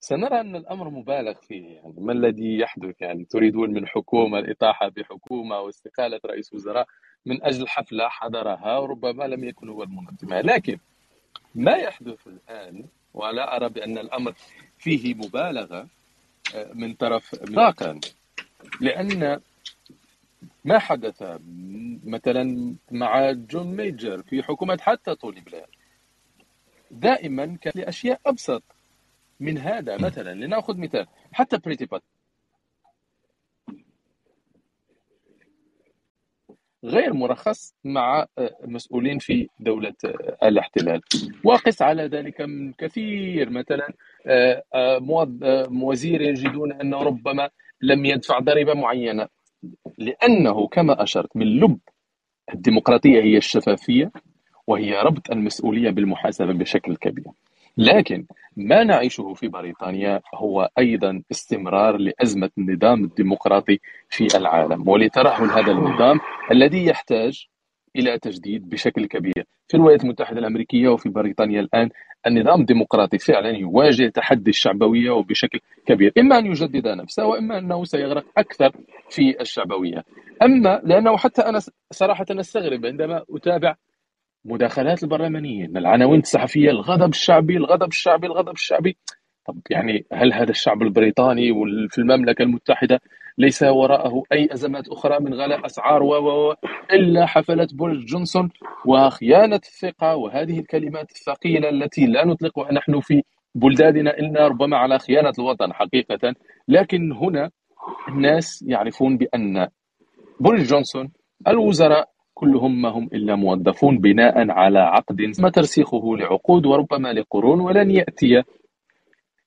سنرى أن الأمر مبالغ فيه. يعني ما الذي يحدث؟ يعني تريدون من حكومة الإطاحة بحكومة واستقالة رئيس وزراء من أجل حفلة حضرها وربما لم يكن هو المنظمها لكن ما يحدث الآن ولا أرى بأن الأمر فيه مبالغة آه، من طرف إطلاقا لأن ما حدث مثلا مع جون ميجر في حكومة حتى توني بلير. دائما كان لأشياء أبسط من هذا. مثلا لنأخذ مثال حتى بريتي باتيل. غير مرخص مع مسؤولين في دولة الاحتلال. وقس على ذلك من كثير. مثلا آه، وزير يجدون أنه ربما لم يدفع ضريبة معينة. لأنه كما أشرت من لب الديمقراطية هي الشفافية وهي ربط المسؤولية بالمحاسبة بشكل كبير. لكن ما نعيشه في بريطانيا هو أيضا استمرار لأزمة النظام الديمقراطي في العالم. ولترحل هذا النظام الذي يحتاج إلى تجديد بشكل كبير في الولايات المتحدة الأمريكية وفي بريطانيا الآن النظام الديمقراطي فعلا يواجه تحدي الشعبوية وبشكل كبير إما أن يجدد نفسه وإما أنه سيغرق أكثر في الشعبوية. أما لأنه حتى أنا صراحة أستغرب عندما أتابع مداخلات البرلمانيين العناوين الصحفية الغضب الشعبي الغضب الشعبي الغضب الشعبي. طب يعني هل هذا الشعب البريطاني في المملكة المتحدة ليس وراءه أي أزمات أخرى من غلاء أسعار و إلا حفلة بوريس جونسون وخيانة الثقة وهذه الكلمات الثقيلة التي لا نطلقها نحن في بلداننا إلا ربما على خيانة الوطن حقيقة. لكن هنا الناس يعرفون بأن بوريس جونسون الوزراء كلهم ما هم إلا موظفون بناء على عقد ما ترسيخه لعقود وربما لقرون ولن يأتي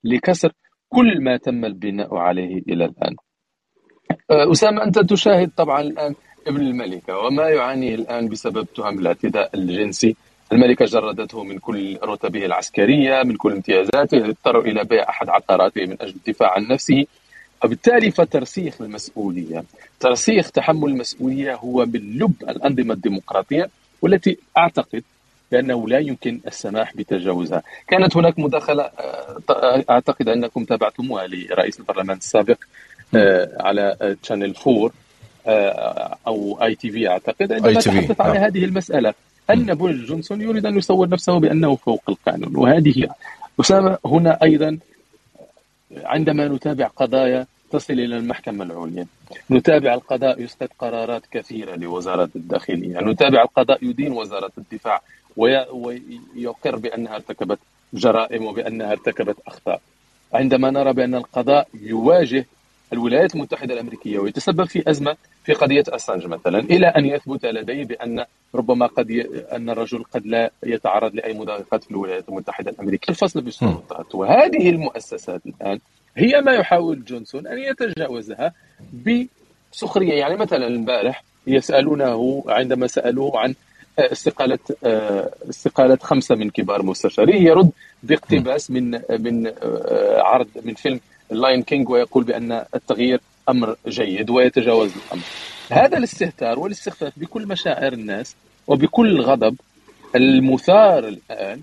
لكسر كل ما تم البناء عليه إلى الآن. أسامة أنت تشاهد طبعا الآن ابن الملكة وما يعانيه الآن بسبب تهم الاعتداء الجنسي. الملكة جردته من كل رتبه العسكرية من كل امتيازاته اضطر إلى بيع أحد عقاراته من أجل الدفاع عن نفسه. وبالتالي فترسيخ المسؤولية. ترسيخ تحمل المسؤولية هو من لب الأنظمة الديمقراطية والتي أعتقد بأنه لا يمكن السماح بتجاوزها. كانت هناك مداخلة آه، أعتقد أنكم تابعتموها لرئيس البرلمان السابق آه، على Channel 4 آه، أو ITV أعتقد عندما تحدث عن هذه المسألة أن بوريس جونسون يريد أن يصور نفسه بأنه فوق القانون؟ وهذه أسامة هنا أيضا عندما نتابع قضايا تصل إلى المحكمة العليا. نتابع القضاء يسقط قرارات كثيرة لوزارة الداخلية. نتابع القضاء يدين وزارة الدفاع ويقر بأنها ارتكبت جرائم وبأنها ارتكبت أخطاء. عندما نرى بأن القضاء يواجه الولايات المتحدة الأمريكية ويتسبب في أزمة في قضية أسانج مثلا إلى أن يثبت لديه بأن ربما قد ي... أن الرجل قد لا يتعرض لأي مضايقات في الولايات المتحدة الأمريكية. الفصل بالسلطات وهذه المؤسسات الآن هي ما يحاول جونسون أن يتجاوزها بسخرية. يعني مثلا البارح يسألونه عندما سألوه عن استقالة استقالة خمسة من كبار مستشاريه يرد باقتباس من من عرض من فيلم ال Lion King ويقول بأن التغيير أمر جيد ويتجاوز الأمر. هذا الاستهتار والاستخفاف بكل مشاعر الناس وبكل الغضب المثار الآن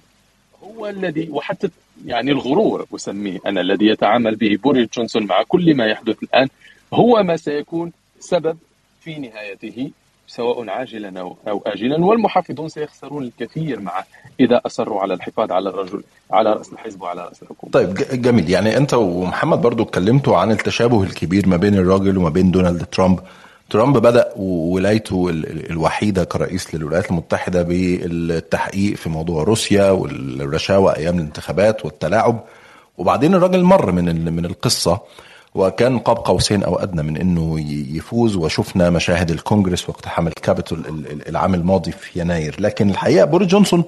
هو الذي وحتى يعني الغرور أسميه أنا الذي يتعامل به بوريس جونسون مع كل ما يحدث الآن هو ما سيكون سبب في نهايته سواء عاجلا أو, آجلا والمحافظون سيخسرون الكثير مع إذا أصروا على الحفاظ على الرجل على رأس الحزب وعلى رأس الحكومة.
طيب جميل. يعني أنت ومحمد برضو اتكلمتوا عن التشابه الكبير ما بين الراجل وما بين دونالد ترامب. ترامب بدأ ولايته الوحيدة كرئيس للولايات المتحدة بالتحقيق في موضوع روسيا والرشاوى أيام الانتخابات والتلاعب. وبعدين الراجل مر من من القصة وكان قاب قوسين أو أدنى من إنه يفوز وشفنا مشاهد الكونجرس واقتحام الكابيتول العام الماضي في يناير لكن الحقيقة بوريس جونسون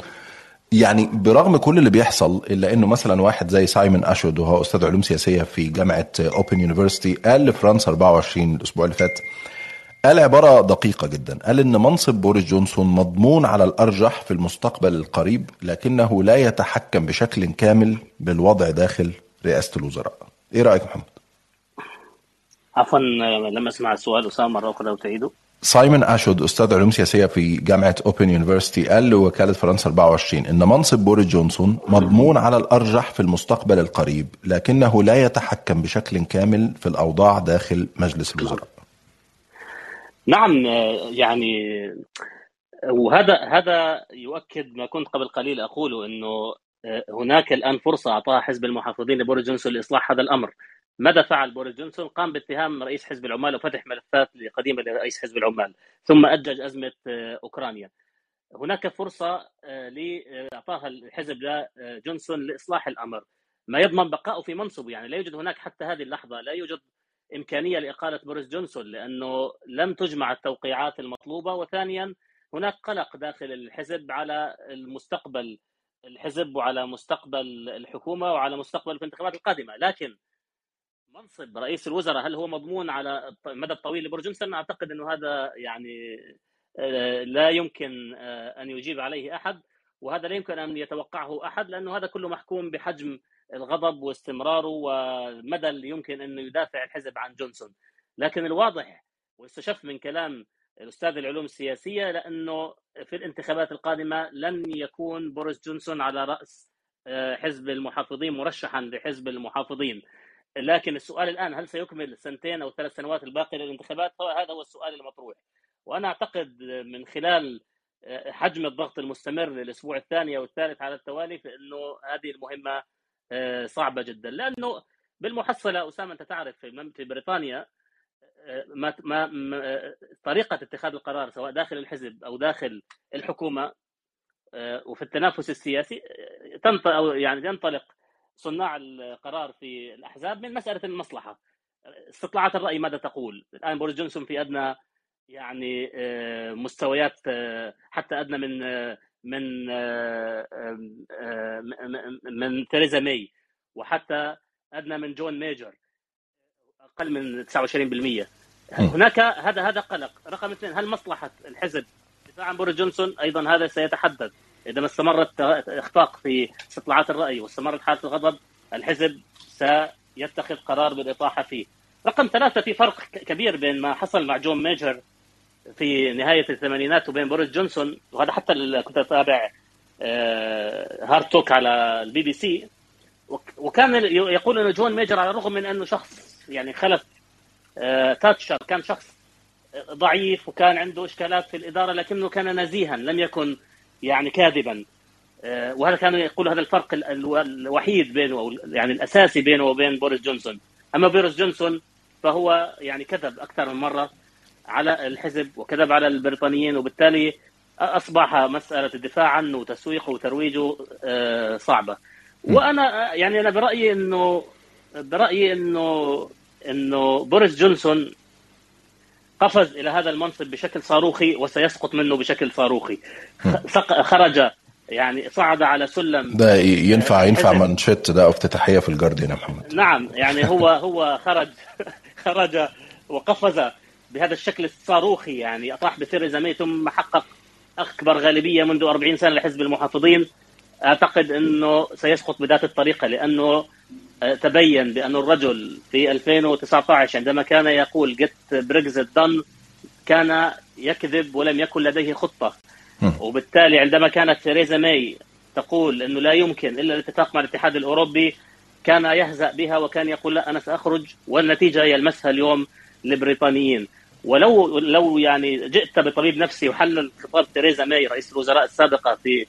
يعني برغم كل اللي بيحصل إلا إنه مثلا واحد زي سايمون أشروود وهو أستاذ علوم سياسية في جامعة Open University قال لفرنسا 24 الأسبوع اللي فات قال عبارة دقيقة جدا قال إن منصب بوريس جونسون مضمون على الأرجح في المستقبل القريب لكنه لا يتحكم بشكل كامل بالوضع داخل رئاسة الوزراء إيه رأيك محمد؟
عفوا لما أسمع السؤال أسامة مره أخرى لو تعيده.
سايمون أشروود أستاذ علوم سياسية في جامعة Open University قال لوكاله فرنسا 24 إن منصب بوريس جونسون مضمون على الأرجح في المستقبل القريب لكنه لا يتحكم بشكل كامل في الأوضاع داخل مجلس الوزراء.
نعم يعني وهذا هذا يؤكد ما كنت قبل قليل أقوله إنه آه، هناك الآن فرصة أعطاها حزب المحافظين لبوريس جونسون لإصلاح هذا الأمر. ماذا فعل بوريس جونسون؟ قام باتهام رئيس حزب العمال وفتح ملفات قديمه لرئيس حزب العمال ثم اجج أزمة آه، أوكرانيا. هناك فرصة أعطاها الحزب لجونسون لإصلاح الأمر. ما يضمن بقائه في منصبه يعني لا يوجد هناك حتى هذه اللحظة لا يوجد إمكانية لإقالة بوريس جونسون لأنه لم تجمع التوقيعات المطلوبة. وثانيا هناك قلق داخل الحزب على المستقبل الحزب وعلى مستقبل الحكومة وعلى مستقبل الانتخابات القادمة. لكن منصب رئيس الوزراء هل هو مضمون على المدى الطويل لبوريس جونسون أعتقد إنه هذا يعني آه، لا يمكن آه، أن يجيب عليه أحد وهذا لا يمكن أن يتوقعه أحد لأنه هذا كله محكوم بحجم الغضب واستمراره والمدى اللي يمكن أنه يدافع الحزب عن جونسون. لكن الواضح واستشف من كلام الأستاذ العلوم السياسية لأنه في الانتخابات القادمة لن يكون بوريس جونسون على رأس آه، حزب المحافظين مرشحا لحزب المحافظين. لكن السؤال الآن هل سيكمل سنتين أو ثلاث سنوات الباقيه للانتخابات؟ هذا هو السؤال المطروح. وأنا أعتقد من خلال آه، حجم الضغط المستمر للأسبوع الثاني أو الثالث على التوالي فإنه هذه المهمة آه، صعبة جدا. لأنه بالمحصلة أسامة أنت تعرف في بريطانيا آه، ما ما طريقة اتخاذ القرار سواء داخل الحزب أو داخل الحكومة وفي التنافس السياسي تنطلق أو يعني ينطلق صناع القرار في الأحزاب من مسألة المصلحة. استطلاعات الرأي ماذا تقول؟ الآن بوريس جونسون في أدنى يعني آه، مستويات آه، حتى أدنى من آه، من من تيريزا ماي وحتى أدنى من جون ميجر أقل من 29% هناك هذا هذا قلق. رقم اثنين هل مصلحة الحزب دفاع عن بوريس جونسون؟ أيضا هذا سيتحدد إذا ما استمرت اخفاق في استطلاعات الرأي واستمرت حاله الغضب الحزب سيتخذ قرار بالإطاحة فيه. رقم ثلاثة في فرق كبير بين ما حصل مع جون ميجر في نهاية الثمانينات وبين بوريس جونسون وهذا حتى كنت Hard آه، Talk على البي بي سي. وكان يقول إنه جون ميجر على الرغم من أنه شخص يعني خلف تاتشر آه، كان شخص ضعيف وكان عنده إشكالات في الإدارة لكنه كان نزيها لم يكن يعني كاذبا. آه، وهذا كان يقول هذا الفرق الوحيد بينه يعني الأساسي بينه وبين بوريس جونسون. أما بوريس جونسون فهو يعني كذب أكثر من مرة على الحزب وكذب على البريطانيين وبالتالي أصبح مسألة الدفاع عنه وتسويقه وترويجه آه، صعبة. وأنا يعني أنا برأيي إنه برأيي إنه إنه بوريس جونسون قفز إلى هذا المنصب بشكل صاروخي وسيسقط منه بشكل صاروخي. خرج يعني صعد على سلم.
ده ينفع ينفع منشط ده افتتاحية في الجارديان يا محمد؟
نعم يعني هو هو خرج خرج وقفز بهذا الشكل الصاروخي يعني أطاح بثيريزا مي ثم حقق أكبر غالبية منذ 40 سنة لحزب المحافظين. أعتقد إنه سيسقط بذات الطريقة لأنه تبين بأن الرجل في 2019 عندما كان يقول جت بريكزت دن كان يكذب ولم يكن لديه خطة. وبالتالي عندما كانت ثيريزا ماي تقول أنه لا يمكن إلا الاتفاق مع الاتحاد الأوروبي كان يهزأ بها وكان يقول لا أنا سأخرج والنتيجة يلمسها اليوم البريطانيين ولو لو يعني جئت بطبيب نفسي وحلل خطاب تيريزا ماي رئيس الوزراء السابقة في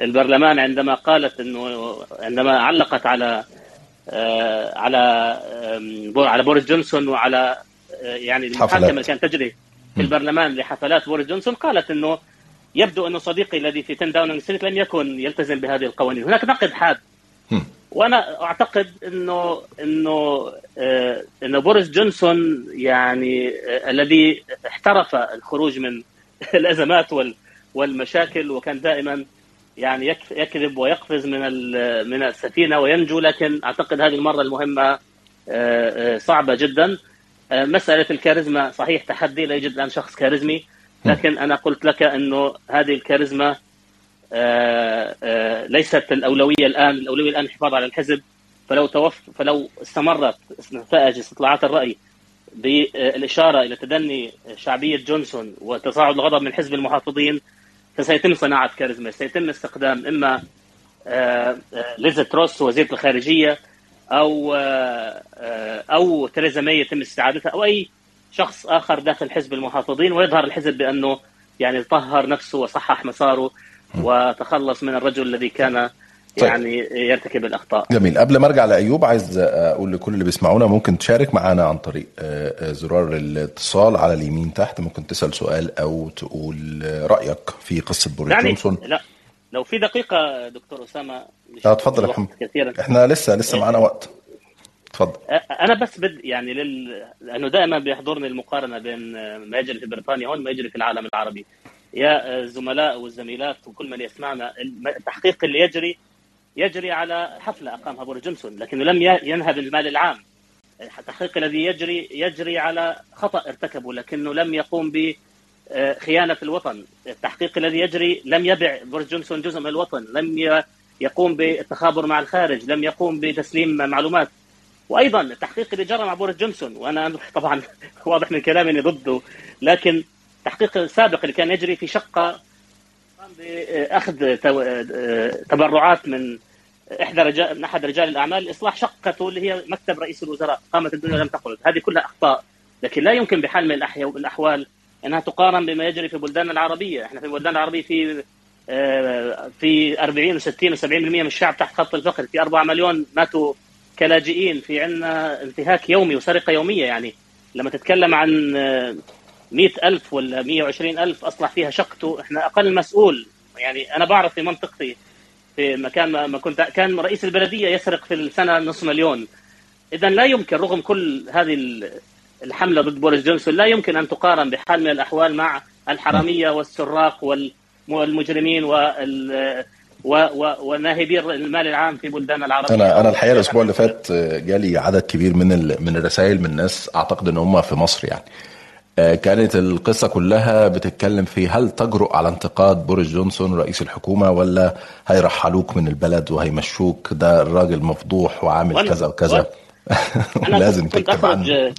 البرلمان عندما قالت إنه عندما علقت على آه، على على بوريس جونسون وعلى آه، يعني المحاكمه اللي كانت تجري في البرلمان لحفلات بوريس جونسون قالت إنه يبدو إنه صديقي الذي في 10 داونينج ستريت لم يكن يلتزم بهذه القوانين، هناك نقد حاد. وأنا أعتقد إنه إنه آه إنه بوريس جونسون يعني آه الذي احترف الخروج من الأزمات والمشاكل وكان دائما يعني يكذب ويقفز من من السفينة وينجو لكن أعتقد هذه المرة المهمة آه، آه، صعبة جدا. آه، مسألة الكاريزما صحيح تحدي لا يوجد الآن شخص كاريزمي. لكن أنا قلت لك أنه هذه الكاريزما ليست الأولوية الآن. الأولوية الآن الحفاظ على الحزب. فلو توف فلو استمرت نتائج استطلاعات الرأي بالإشارة إلى تدني شعبية جونسون وتصاعد الغضب من حزب المحافظين فسيتم صناعة كاريزما سيتم استخدام إما آه، آه، ليزا تروس وزيرة الخارجية أو آه، أو تريزا ماي يتم استعادتها أو أي شخص آخر داخل حزب المحافظين ويظهر الحزب بأنه يعني طهر نفسه وصحح مساره وتخلص من الرجل الذي كان
طيب.
يعني يرتكب الأخطاء.
جميل. قبل ما أرجع لأيوب عايز أقول لكل اللي بيسمعونا ممكن تشارك معانا عن طريق آه، آه، زرار الاتصال على اليمين تحت. ممكن تسأل سؤال أو تقول آه، رأيك في قصة بوريس
يعني
جونسون.
لا لو في دقيقة دكتور أسامة مش
آه اتفضل يا محمد.
كثيرا.
إحنا لسه لسه معانا وقت. اتفضل.
أنا بس بد يعني لل... لأنه دائما بيحضرني المقارنة بين ما يجري في بريطانيا وما يجري في العالم العربي. يا الزملاء والزميلات وكل من يسمعنا التحقيق اللي يجري يجري على حفلة أقامها بوريس جونسون لكنه لم ينهب المال العام التحقيق الذي يجري يجري على خطأ ارتكبه لكنه لم يقوم ب آه، خيانة الوطن، التحقيق الذي يجري لم يبع بوريس جونسون جزء من الوطن، لم يقوم بالتخابر مع الخارج، لم يقوم بتسليم معلومات. وأيضا التحقيق اللي جرى مع بوريس جونسون وأنا طبعا واضح من كلامي اني ضده لكن التحقيق السابق اللي كان يجري في شقة قام باخذ تو- آه، تبرعات من إحدى رجال من أحد رجال الأعمال لاصلاح شقته اللي هي مكتب رئيس الوزراء، قامت الدنيا لم تخرج، هذه كلها أخطاء، لكن لا يمكن بحال من الاحوال إنها تقارن بما يجري في بلداننا العربية، إحنا في البلدان العربية في آه، في 40 و60 و70% من الشعب تحت خط الفقر، في 4 مليون ماتوا كلاجئين، في عندنا انتهاك يومي وسرقة يومية يعني. لما تتكلم عن آه، 100000 ولا 120000 أصلح فيها شقته، إحنا أقل مسؤول. يعني أنا بعرف في منطقتي في مكان ما كنت كان رئيس البلدية يسرق في السنة نصف مليون. اذا لا يمكن رغم كل هذه ال- الحملة ضد بوريس جونسون لا يمكن أن تقارن بحال من الأحوال مع الحرامية والسراق وال- والمجرمين وال و- و- وناهبي المال العام في بلدان العربية.
أنا أنا الحقيقة الأسبوع اللي فات آه، جالي عدد كبير من ال- من الرسائل من ناس أعتقد إن هم في مصر يعني. كانت القصة كلها بتتكلم في هل تجرؤ على انتقاد بوريس جونسون رئيس الحكومة ولا هيرحلوك من البلد وهيمشوك؟ ده الراجل مفضوح وعامل كذا وكذا.
أنا
لازم
كنت
تكتب عنه.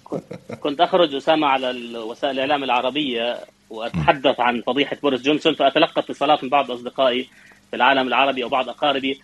كنت أخرج أسامة على وسائل الإعلام العربية وأتحدث عن فضيحة بوريس جونسون فأتلقى اتصالات من بعض أصدقائي في العالم العربي أو بعض أقاربي.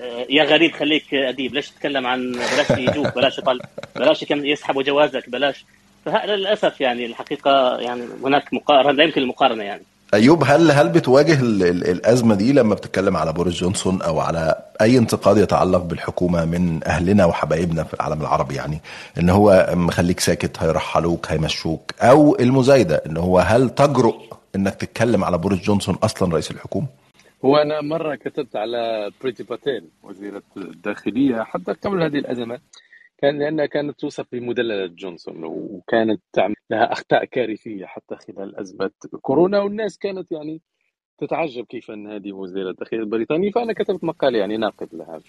آه، يا غريب خليك أديب ليش تتكلم عن بلاش يجوك بلاش يطل بلاش يسحبوا جوازك بلاش. فللاسف يعني الحقيقة يعني هناك مقارنة لا يمكن المقارنة يعني.
أيوب هل هل بتواجه ال- ال- الأزمة دي لما بتتكلم على بوريس جونسون أو على أي انتقاد يتعلق بالحكومة من أهلنا وحبايبنا في العالم العربي يعني؟ إن هو مخليك ساكت هيرحلوك هيمشوك. أو المزايدة إن هو هل تجرؤ إنك تتكلم على بوريس جونسون أصلا رئيس الحكومة؟
هو أنا مرة كتبت على بريتي باتيل وزيرة الداخلية حتى قبل هذه الازمات كان لأنها كانت توصف بمدللة جونسون وكانت تعمل لها أخطاء كارثية حتى خلال أزمة كورونا والناس كانت يعني تتعجب كيف أن هذه وزيرة الداخلية البريطانية فأنا كتبت مقال يعني ناقد لها.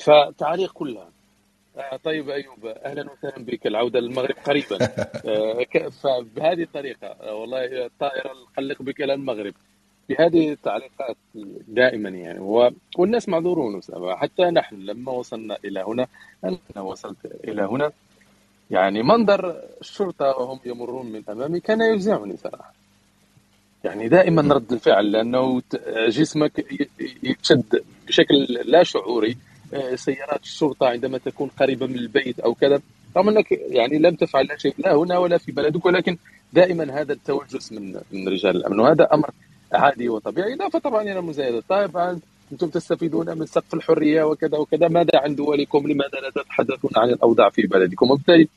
فتعليق كلها. آه، طيب أيوب أهلا وسهلا بك العودة للمغرب قريبا. آه، فبهذه الطريقة آه، والله الطائره نقلق بك إلى المغرب. بهذه التعليقات دائما يعني و... والناس معذورون. حتى نحن لما وصلنا إلى هنا أنا وصلت إلى هنا يعني منظر الشرطة وهم يمرون من أمامي كان يفزعني صراحة يعني دائما رد الفعل لأنه جسمك يتشد بشكل لا شعوري آه، سيارات الشرطة عندما تكون قريبة من البيت أو كذا رغم أنك يعني لم تفعل لا شيء لا هنا ولا في بلدك ولكن دائما هذا التوجس من من رجال الأمن وهذا أمر عادي وطبيعي إضافة طبعا إلى المزايدات طيب أنتم تستفيدون من سقف الحرية وكذا وكذا؟ ماذا عن دولكم؟ لماذا لا تتحدثون عن الأوضاع في بلدكم؟ وبالتالي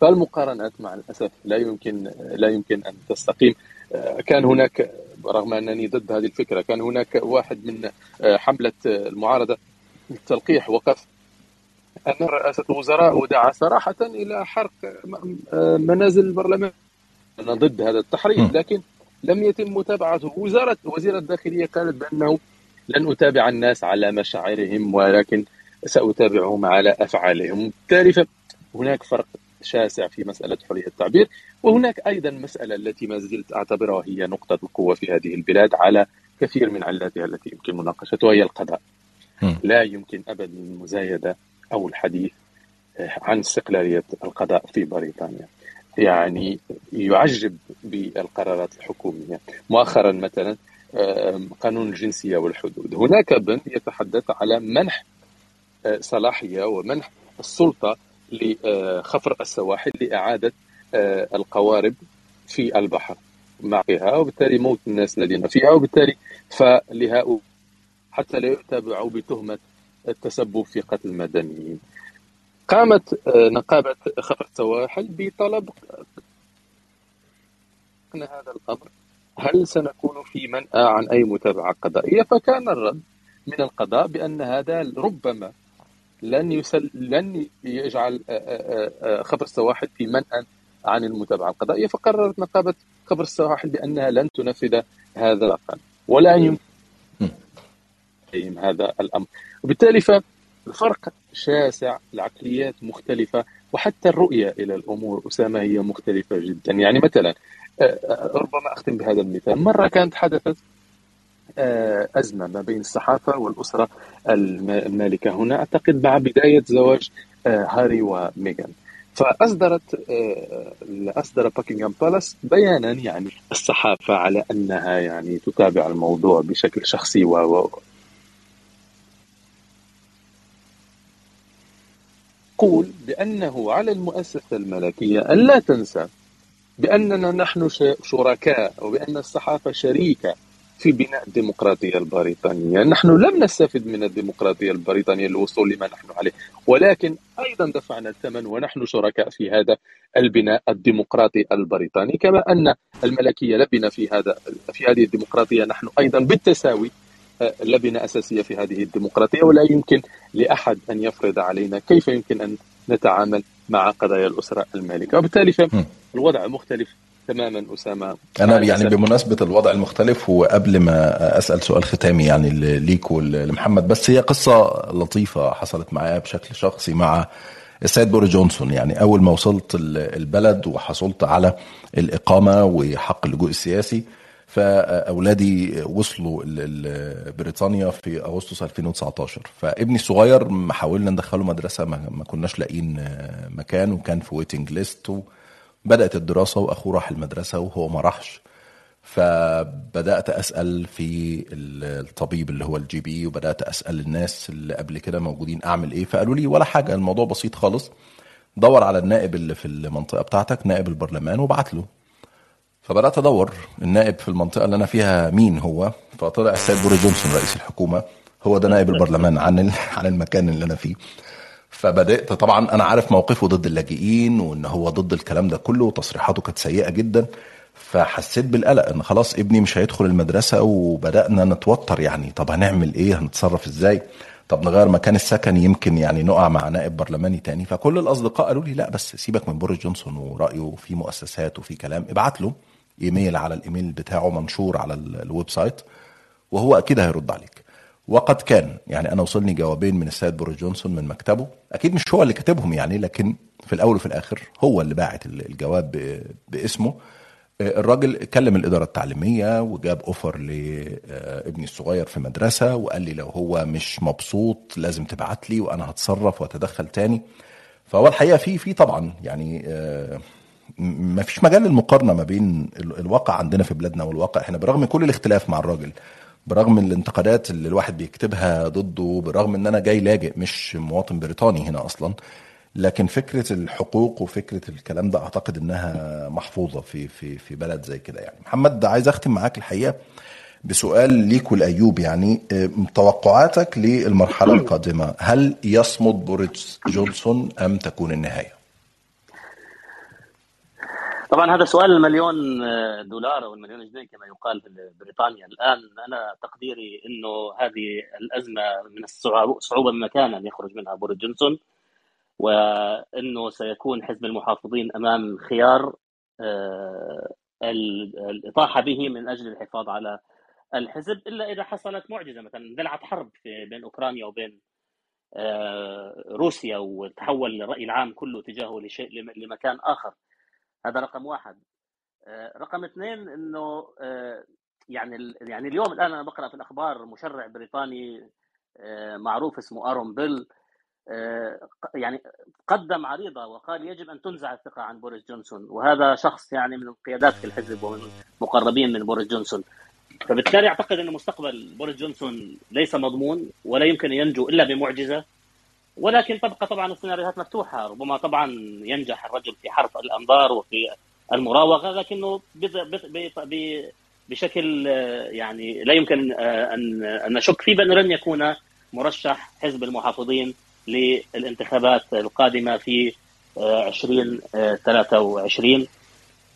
فالمقارنات مع الأسف لا يمكن لا يمكن أن تستقيم. آه، كان هناك رغم أنني ضد هذه الفكرة كان هناك واحد من آه، حملة آه، المعارضة التلقيح وقف. أن رئاسة الوزراء ودعا صراحة إلى حرق آه، منازل البرلمان. أنا ضد هذا التحريم لكن لم يتم متابعته. وزاره وزيره الداخلية قالت بأنه لن أتابع الناس على مشاعرهم ولكن سأتابعهم على أفعالهم. بالتالي هناك فرق شاسع في مسألة حرية التعبير وهناك أيضا مسألة التي ما زلت أعتبرها هي نقطة القوة في هذه البلاد على كثير من علاتها التي يمكن مناقشتها هي القضاء. لا يمكن ابدا المزايدة أو الحديث آه، عن استقلالية القضاء في بريطانيا. يعني يعجب بالقرارات الحكومية. مؤخرا مثلا آه، قانون الجنسية والحدود. هناك بند يتحدث على منح آه، صلاحية ومنح السلطة لخفر السواحل لإعادة آه، القوارب في البحر مع فيها وبالتالي موت الناس الذين فيها وبالتالي فلهؤلاء حتى لا يتابعوا بتهمة التسبب في قتل المدنيين. قامت نقابة خفر السواحل بطلب هذا الأمر هل سنكون في منأى عن أي متابعة قضائية؟ فكان الرد من القضاء بأن هذا ربما لن يسل لن يجعل خبر السواحل في منأى عن المتابعة القضائية. فقررت نقابة خبر السواحل بأنها لن تنفذ هذا القانون ولا يمكن هذا الأمر. وبالتالي فالفرق شاسع العقليات مختلفة وحتى الرؤية إلى الأمور أسامة هي مختلفة جدا. يعني مثلا ربما أختم بهذا المثال. مرة كانت حدثت أزمة ما بين الصحافة والأسرة المالكة هنا. أعتقد مع بداية زواج هاري وميغان. فأصدرت أصدر باكنغهام بالاس بيانا يعني الصحافة على أنها يعني تتابع الموضوع بشكل شخصي و قول بأنه على المؤسسة الملكية أن لا تنسى بأننا نحن شركاء وبأن الصحافة شريكة في بناء الديمقراطية البريطانية. نحن لم نستفد من الديمقراطية البريطانية للوصول لما نحن عليه ولكن أيضا دفعنا الثمن ونحن شركاء في هذا البناء الديمقراطي البريطاني. كما أن الملكية لبنة في هذا في هذه الديمقراطية نحن أيضا بالتساوي لبنة أساسية في هذه الديمقراطية ولا يمكن لأحد أن يفرض علينا كيف يمكن أن نتعامل مع قضايا الأسرة المالكة. وبالتالي فالوضع مختلف تماما أسامة.
أنا يعني بمناسبة الوضع المختلف وقبل ما أسأل سؤال ختامي يعني ليك ولمحمد بس هي قصة لطيفة حصلت معايا بشكل شخصي مع السيد بوري جونسون. يعني أول ما وصلت البلد وحصلت على الإقامة وحق اللجوء السياسي فأولادي وصلوا بريطانيا في أغسطس 2019 فابني الصغير حاولنا ندخله مدرسة ما كناش لاقيين مكان وكان في waiting list بدأت الدراسة وأخوه راح المدرسة وهو ما راحش. فبدأت أسأل في الطبيب اللي هو ال GP وبدأت أسأل الناس اللي قبل كده موجودين أعمل إيه. فقالوا لي ولا حاجة الموضوع بسيط خالص. دور على النائب اللي في المنطقة بتاعتك نائب البرلمان وبعت له. فبدأت أدور النائب في المنطقة اللي أنا فيها مين هو. فطلع السيد بوريس جونسون رئيس الحكومة. هو ده نائب البرلمان عن عن المكان اللي أنا فيه. فبدأت طبعا أنا عارف موقفه ضد اللاجئين وإن هو ضد الكلام ده كله وتصريحاته كانت سيئة جدا. فحسيت بالقلق إن خلاص ابني مش هيدخل المدرسة وبدأنا نتوتر يعني طب هنعمل إيه؟ هنتصرف إزاي؟ طب نغير مكان السكن يمكن يعني نقع مع نائب برلماني تاني. فكل الأصدقاء قالوا لي لا بس سيبك من بوريس جونسون ورأيه في مؤسسات وفي كلام ابعت له. إيميل على الإيميل بتاعه منشور على ال website وهو أكيد هيرد عليك. وقد كان يعني أنا وصلني جوابين من السيد بوريس جونسون من مكتبه أكيد مش هو اللي كاتبهم يعني لكن في الأول وفي الآخر هو اللي باعت الجواب باسمه. الراجل كلم الإدارة التعليمية وجاب offer لابني الصغير في مدرسة وقال لي لو هو مش مبسوط لازم تبعت لي وأنا هتصرف وأتدخل تاني. فهو الحقيقة في في طبعا يعني ما فيش مجال للمقارنة ما بين الواقع عندنا في بلادنا والواقع. هنا برغم كل الاختلاف مع الراجل برغم الانتقادات اللي الواحد بيكتبها ضده برغم إن أنا جاي لاجئ مش مواطن بريطاني هنا أصلا لكن فكرة الحقوق وفكرة الكلام ده أعتقد إنها محفوظة في في في بلد زي كده يعني. محمد عايز أختم معاك الحقيقة بسؤال ليك ولايوب يعني. توقعاتك للمرحلة القادمة هل يصمد بوريس جونسون أم تكون النهاية؟
طبعا هذا سؤال المليون دولار أو المليون جنيه كما يقال في بريطانيا. الآن أنا تقديري إنه هذه الأزمة من الصعوبه بمكان أن يخرج منها بوريس جونسون وإنه سيكون حزب المحافظين أمام خيار الإطاحة به من أجل الحفاظ على الحزب إلا إذا حصلت معجزة. مثلا اندلعت حرب بين أوكرانيا وبين روسيا وتحول الرأي العام كله تجاهه لشيء لمكان آخر. هذا رقم واحد. رقم اثنين إنه يعني يعني اليوم الآن أنا بقرأ في الأخبار مشرع بريطاني معروف اسمه أرون بيل. يعني قدم عريضة وقال يجب أن تنزع الثقة عن بوريس جونسون وهذا شخص يعني من القيادات في الحزب ومن مقربين من بوريس جونسون. فبالتالي أعتقد إن مستقبل بوريس جونسون ليس مضمون ولا يمكن أن ينجو إلا بمعجزة. ولكن تبقى طبعا السيناريوهات مفتوحة ربما طبعا ينجح الرجل في حرف الأنظار وفي المراوغة لكنه بشكل يعني لا يمكن أن أن نشك فيه بانه لن يكون مرشح حزب المحافظين للانتخابات القادمة في 2023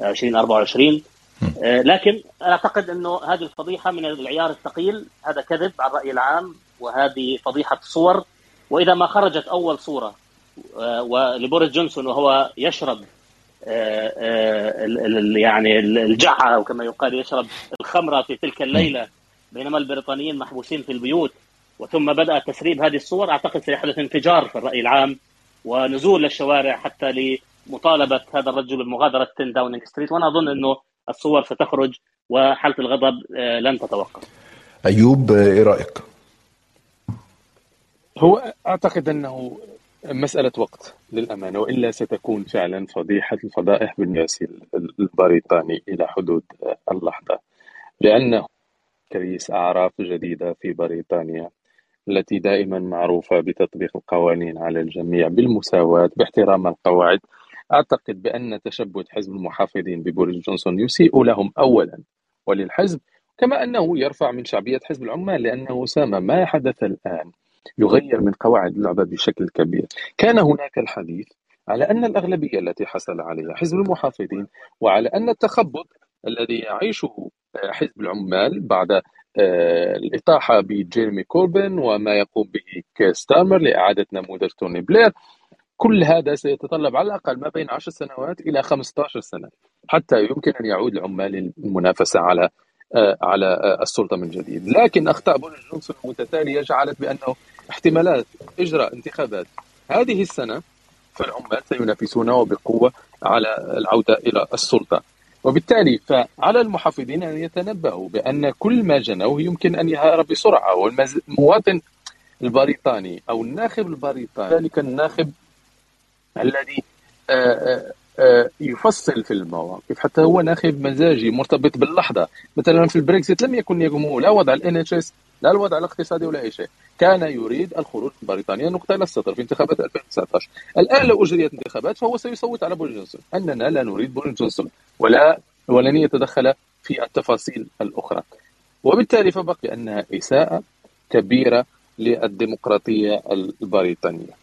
2024 لكن أعتقد أنه هذه الفضيحة من العيار الثقيل هذا كذب على الرأي العام وهذه فضيحة صور وإذا ما خرجت أول صورة ولبوريس جونسون وهو يشرب يعني الجعه أو كما يقال يشرب الخمره في تلك الليلة بينما البريطانيين محبوسين في البيوت وثم بدأ تسريب هذه الصور أعتقد سيحدث انفجار في الرأي العام ونزول للشوارع حتى لمطالبة هذا الرجل بمغادرة 10 داونينج ستريت وأنا أظن أنه الصور ستخرج وحالة الغضب لن تتوقف.
أيوب إيه رأيك؟
هو أعتقد أنه مسألة وقت للأمانة وإلا ستكون فعلا فضيحة الفضائح بالناس البريطاني إلى حدود اللحظة. لأنه كريس أعراف جديدة في بريطانيا التي دائما معروفة بتطبيق القوانين على الجميع بالمساواة باحترام القواعد أعتقد بأن تشبث حزب المحافظين ببوريس جونسون يسيء لهم أولا وللحزب كما أنه يرفع من شعبية حزب العمال لأنه أسامة ما حدث الآن. يغير من قواعد اللعبة بشكل كبير. كان هناك الحديث على أن الأغلبية التي حصل عليها حزب المحافظين وعلى أن التخبط الذي يعيشه حزب العمال بعد آه، الإطاحة بجيرمي كوربن وما يقوم به كيستارمر لإعادة نموذج توني بلير كل هذا سيتطلب على الأقل ما بين 10 سنوات إلى 15 سنة حتى يمكن أن يعود العمال للمنافسة على آه، على آه، السلطة من جديد. لكن أخطاء بوريس جونسون المتتالية جعلت بأنه احتمالات إجراء انتخابات هذه السنة فالعمال سينافسون وبقوة على العودة إلى السلطة. وبالتالي فعلى المحافظين أن يتنبهوا بأن كل ما جنوه يمكن أن يهرب بسرعة. والمواطن البريطاني أو الناخب البريطاني ذلك الناخب الذي آه، آه، آه، يفصل في المواقف حتى هو ناخب مزاجي مرتبط باللحظة. مثلا في البريكزيت لم يكن يهمه لا وضع ال NHS لا الوضع الاقتصادي ولا أي شيء. كان يريد الخروج من بريطانيا نقطة إلى السطر في انتخابات 2019 الآن لو أجريت انتخابات فهو سيصوت على بوريس جونسون. أننا لا نريد بوريس جونسون ولا ولن يتدخل في التفاصيل الأخرى. وبالتالي فبقي أنها إساءة كبيرة للديمقراطية البريطانية.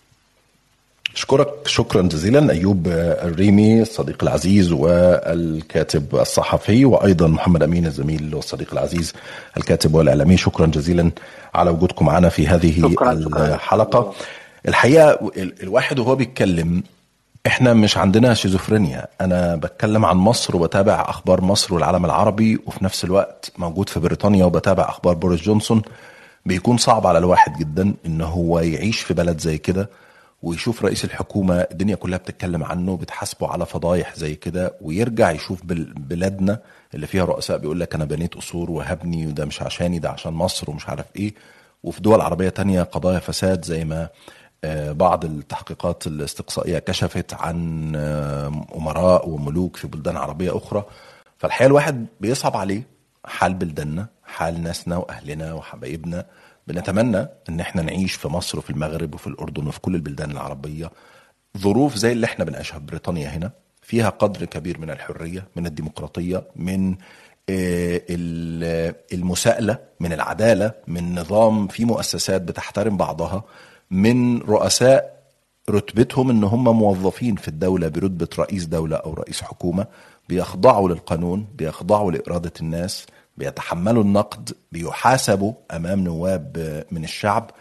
أشكرك شكرا جزيلا أيوب الريمي الصديق العزيز والكاتب الصحفي وأيضا محمد أمين الزميل والصديق العزيز الكاتب والإعلامي. شكرا جزيلا على وجودكم معنا في هذه شكرا الحلقة. شكرا. الحقيقة الواحد وهو بيتكلم إحنا مش عندنا شيزوفرينيا. أنا بتكلم عن مصر وبتابع أخبار مصر والعالم العربي وفي نفس الوقت موجود في بريطانيا وبتابع أخبار بوريس جونسون. بيكون صعب على الواحد جدا إن هو يعيش في بلد زي كده. ويشوف رئيس الحكومة الدنيا كلها بتتكلم عنه بتحاسبه على فضايح زي كده ويرجع يشوف بلادنا اللي فيها رؤساء بيقول لك أنا بنيت قصور وهبني وده مش عشاني ده عشان مصر ومش عارف إيه. وفي دول عربية تانية قضايا فساد زي ما آه، بعض التحقيقات الاستقصائية كشفت عن آه، أمراء وملوك في بلدان عربية أخرى. فالحقيقة الواحد بيصعب عليه حال بلداننا حال ناسنا وأهلنا وحبايبنا. بنتمنى إن إحنا نعيش في مصر وفي المغرب وفي الأردن وفي كل البلدان العربية ظروف زي اللي إحنا بنعيشها في بريطانيا هنا فيها قدر كبير من الحرية من الديمقراطية من آه، المساءلة من العدالة من نظام في مؤسسات بتحترم بعضها من رؤساء رتبتهم إن هم موظفين في الدولة برتبة رئيس دولة أو رئيس حكومة بيخضعوا للقانون بيخضعوا لإرادة الناس بيتحملوا النقد بيحاسبوا أمام نواب من الشعب.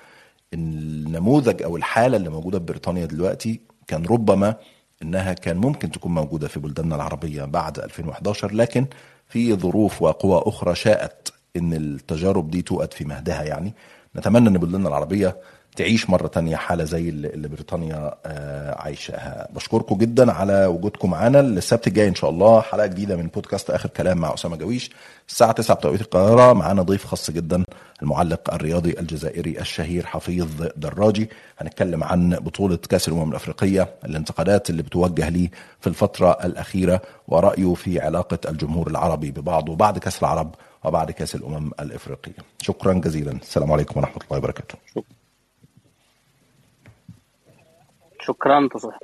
النموذج أو الحالة اللي موجودة في بريطانيا دلوقتي كان ربما إنها كان ممكن تكون موجودة في بلداننا العربية بعد 2011 لكن في ظروف وقوى أخرى شاءت إن التجارب دي توأت في مهدها يعني. نتمنى إن بلداننا العربية تعيش مرة تانية حالة زي اللي بريطانيا آه، عايشاها. بشكركم جدا على وجودكم معانا. السبت الجاي إن شاء الله حلقة جديدة من بودكاست آخر كلام مع أسامة جويش. الساعة 9 بتوقيت القاهرة. معانا ضيف خاص جدا المعلق الرياضي الجزائري الشهير حفيظ دراجي. هنتكلم عن بطولة كأس الأمم الأفريقية الانتقادات اللي بتوجه ليه في الفترة الأخيرة ورأيه في علاقة الجمهور العربي ببعضه بعد كأس العرب وبعد كأس الأمم الأفريقية. شكرا جزيلا. السلام عليكم ورحمة الله وبركاته.
شكرا. تصح.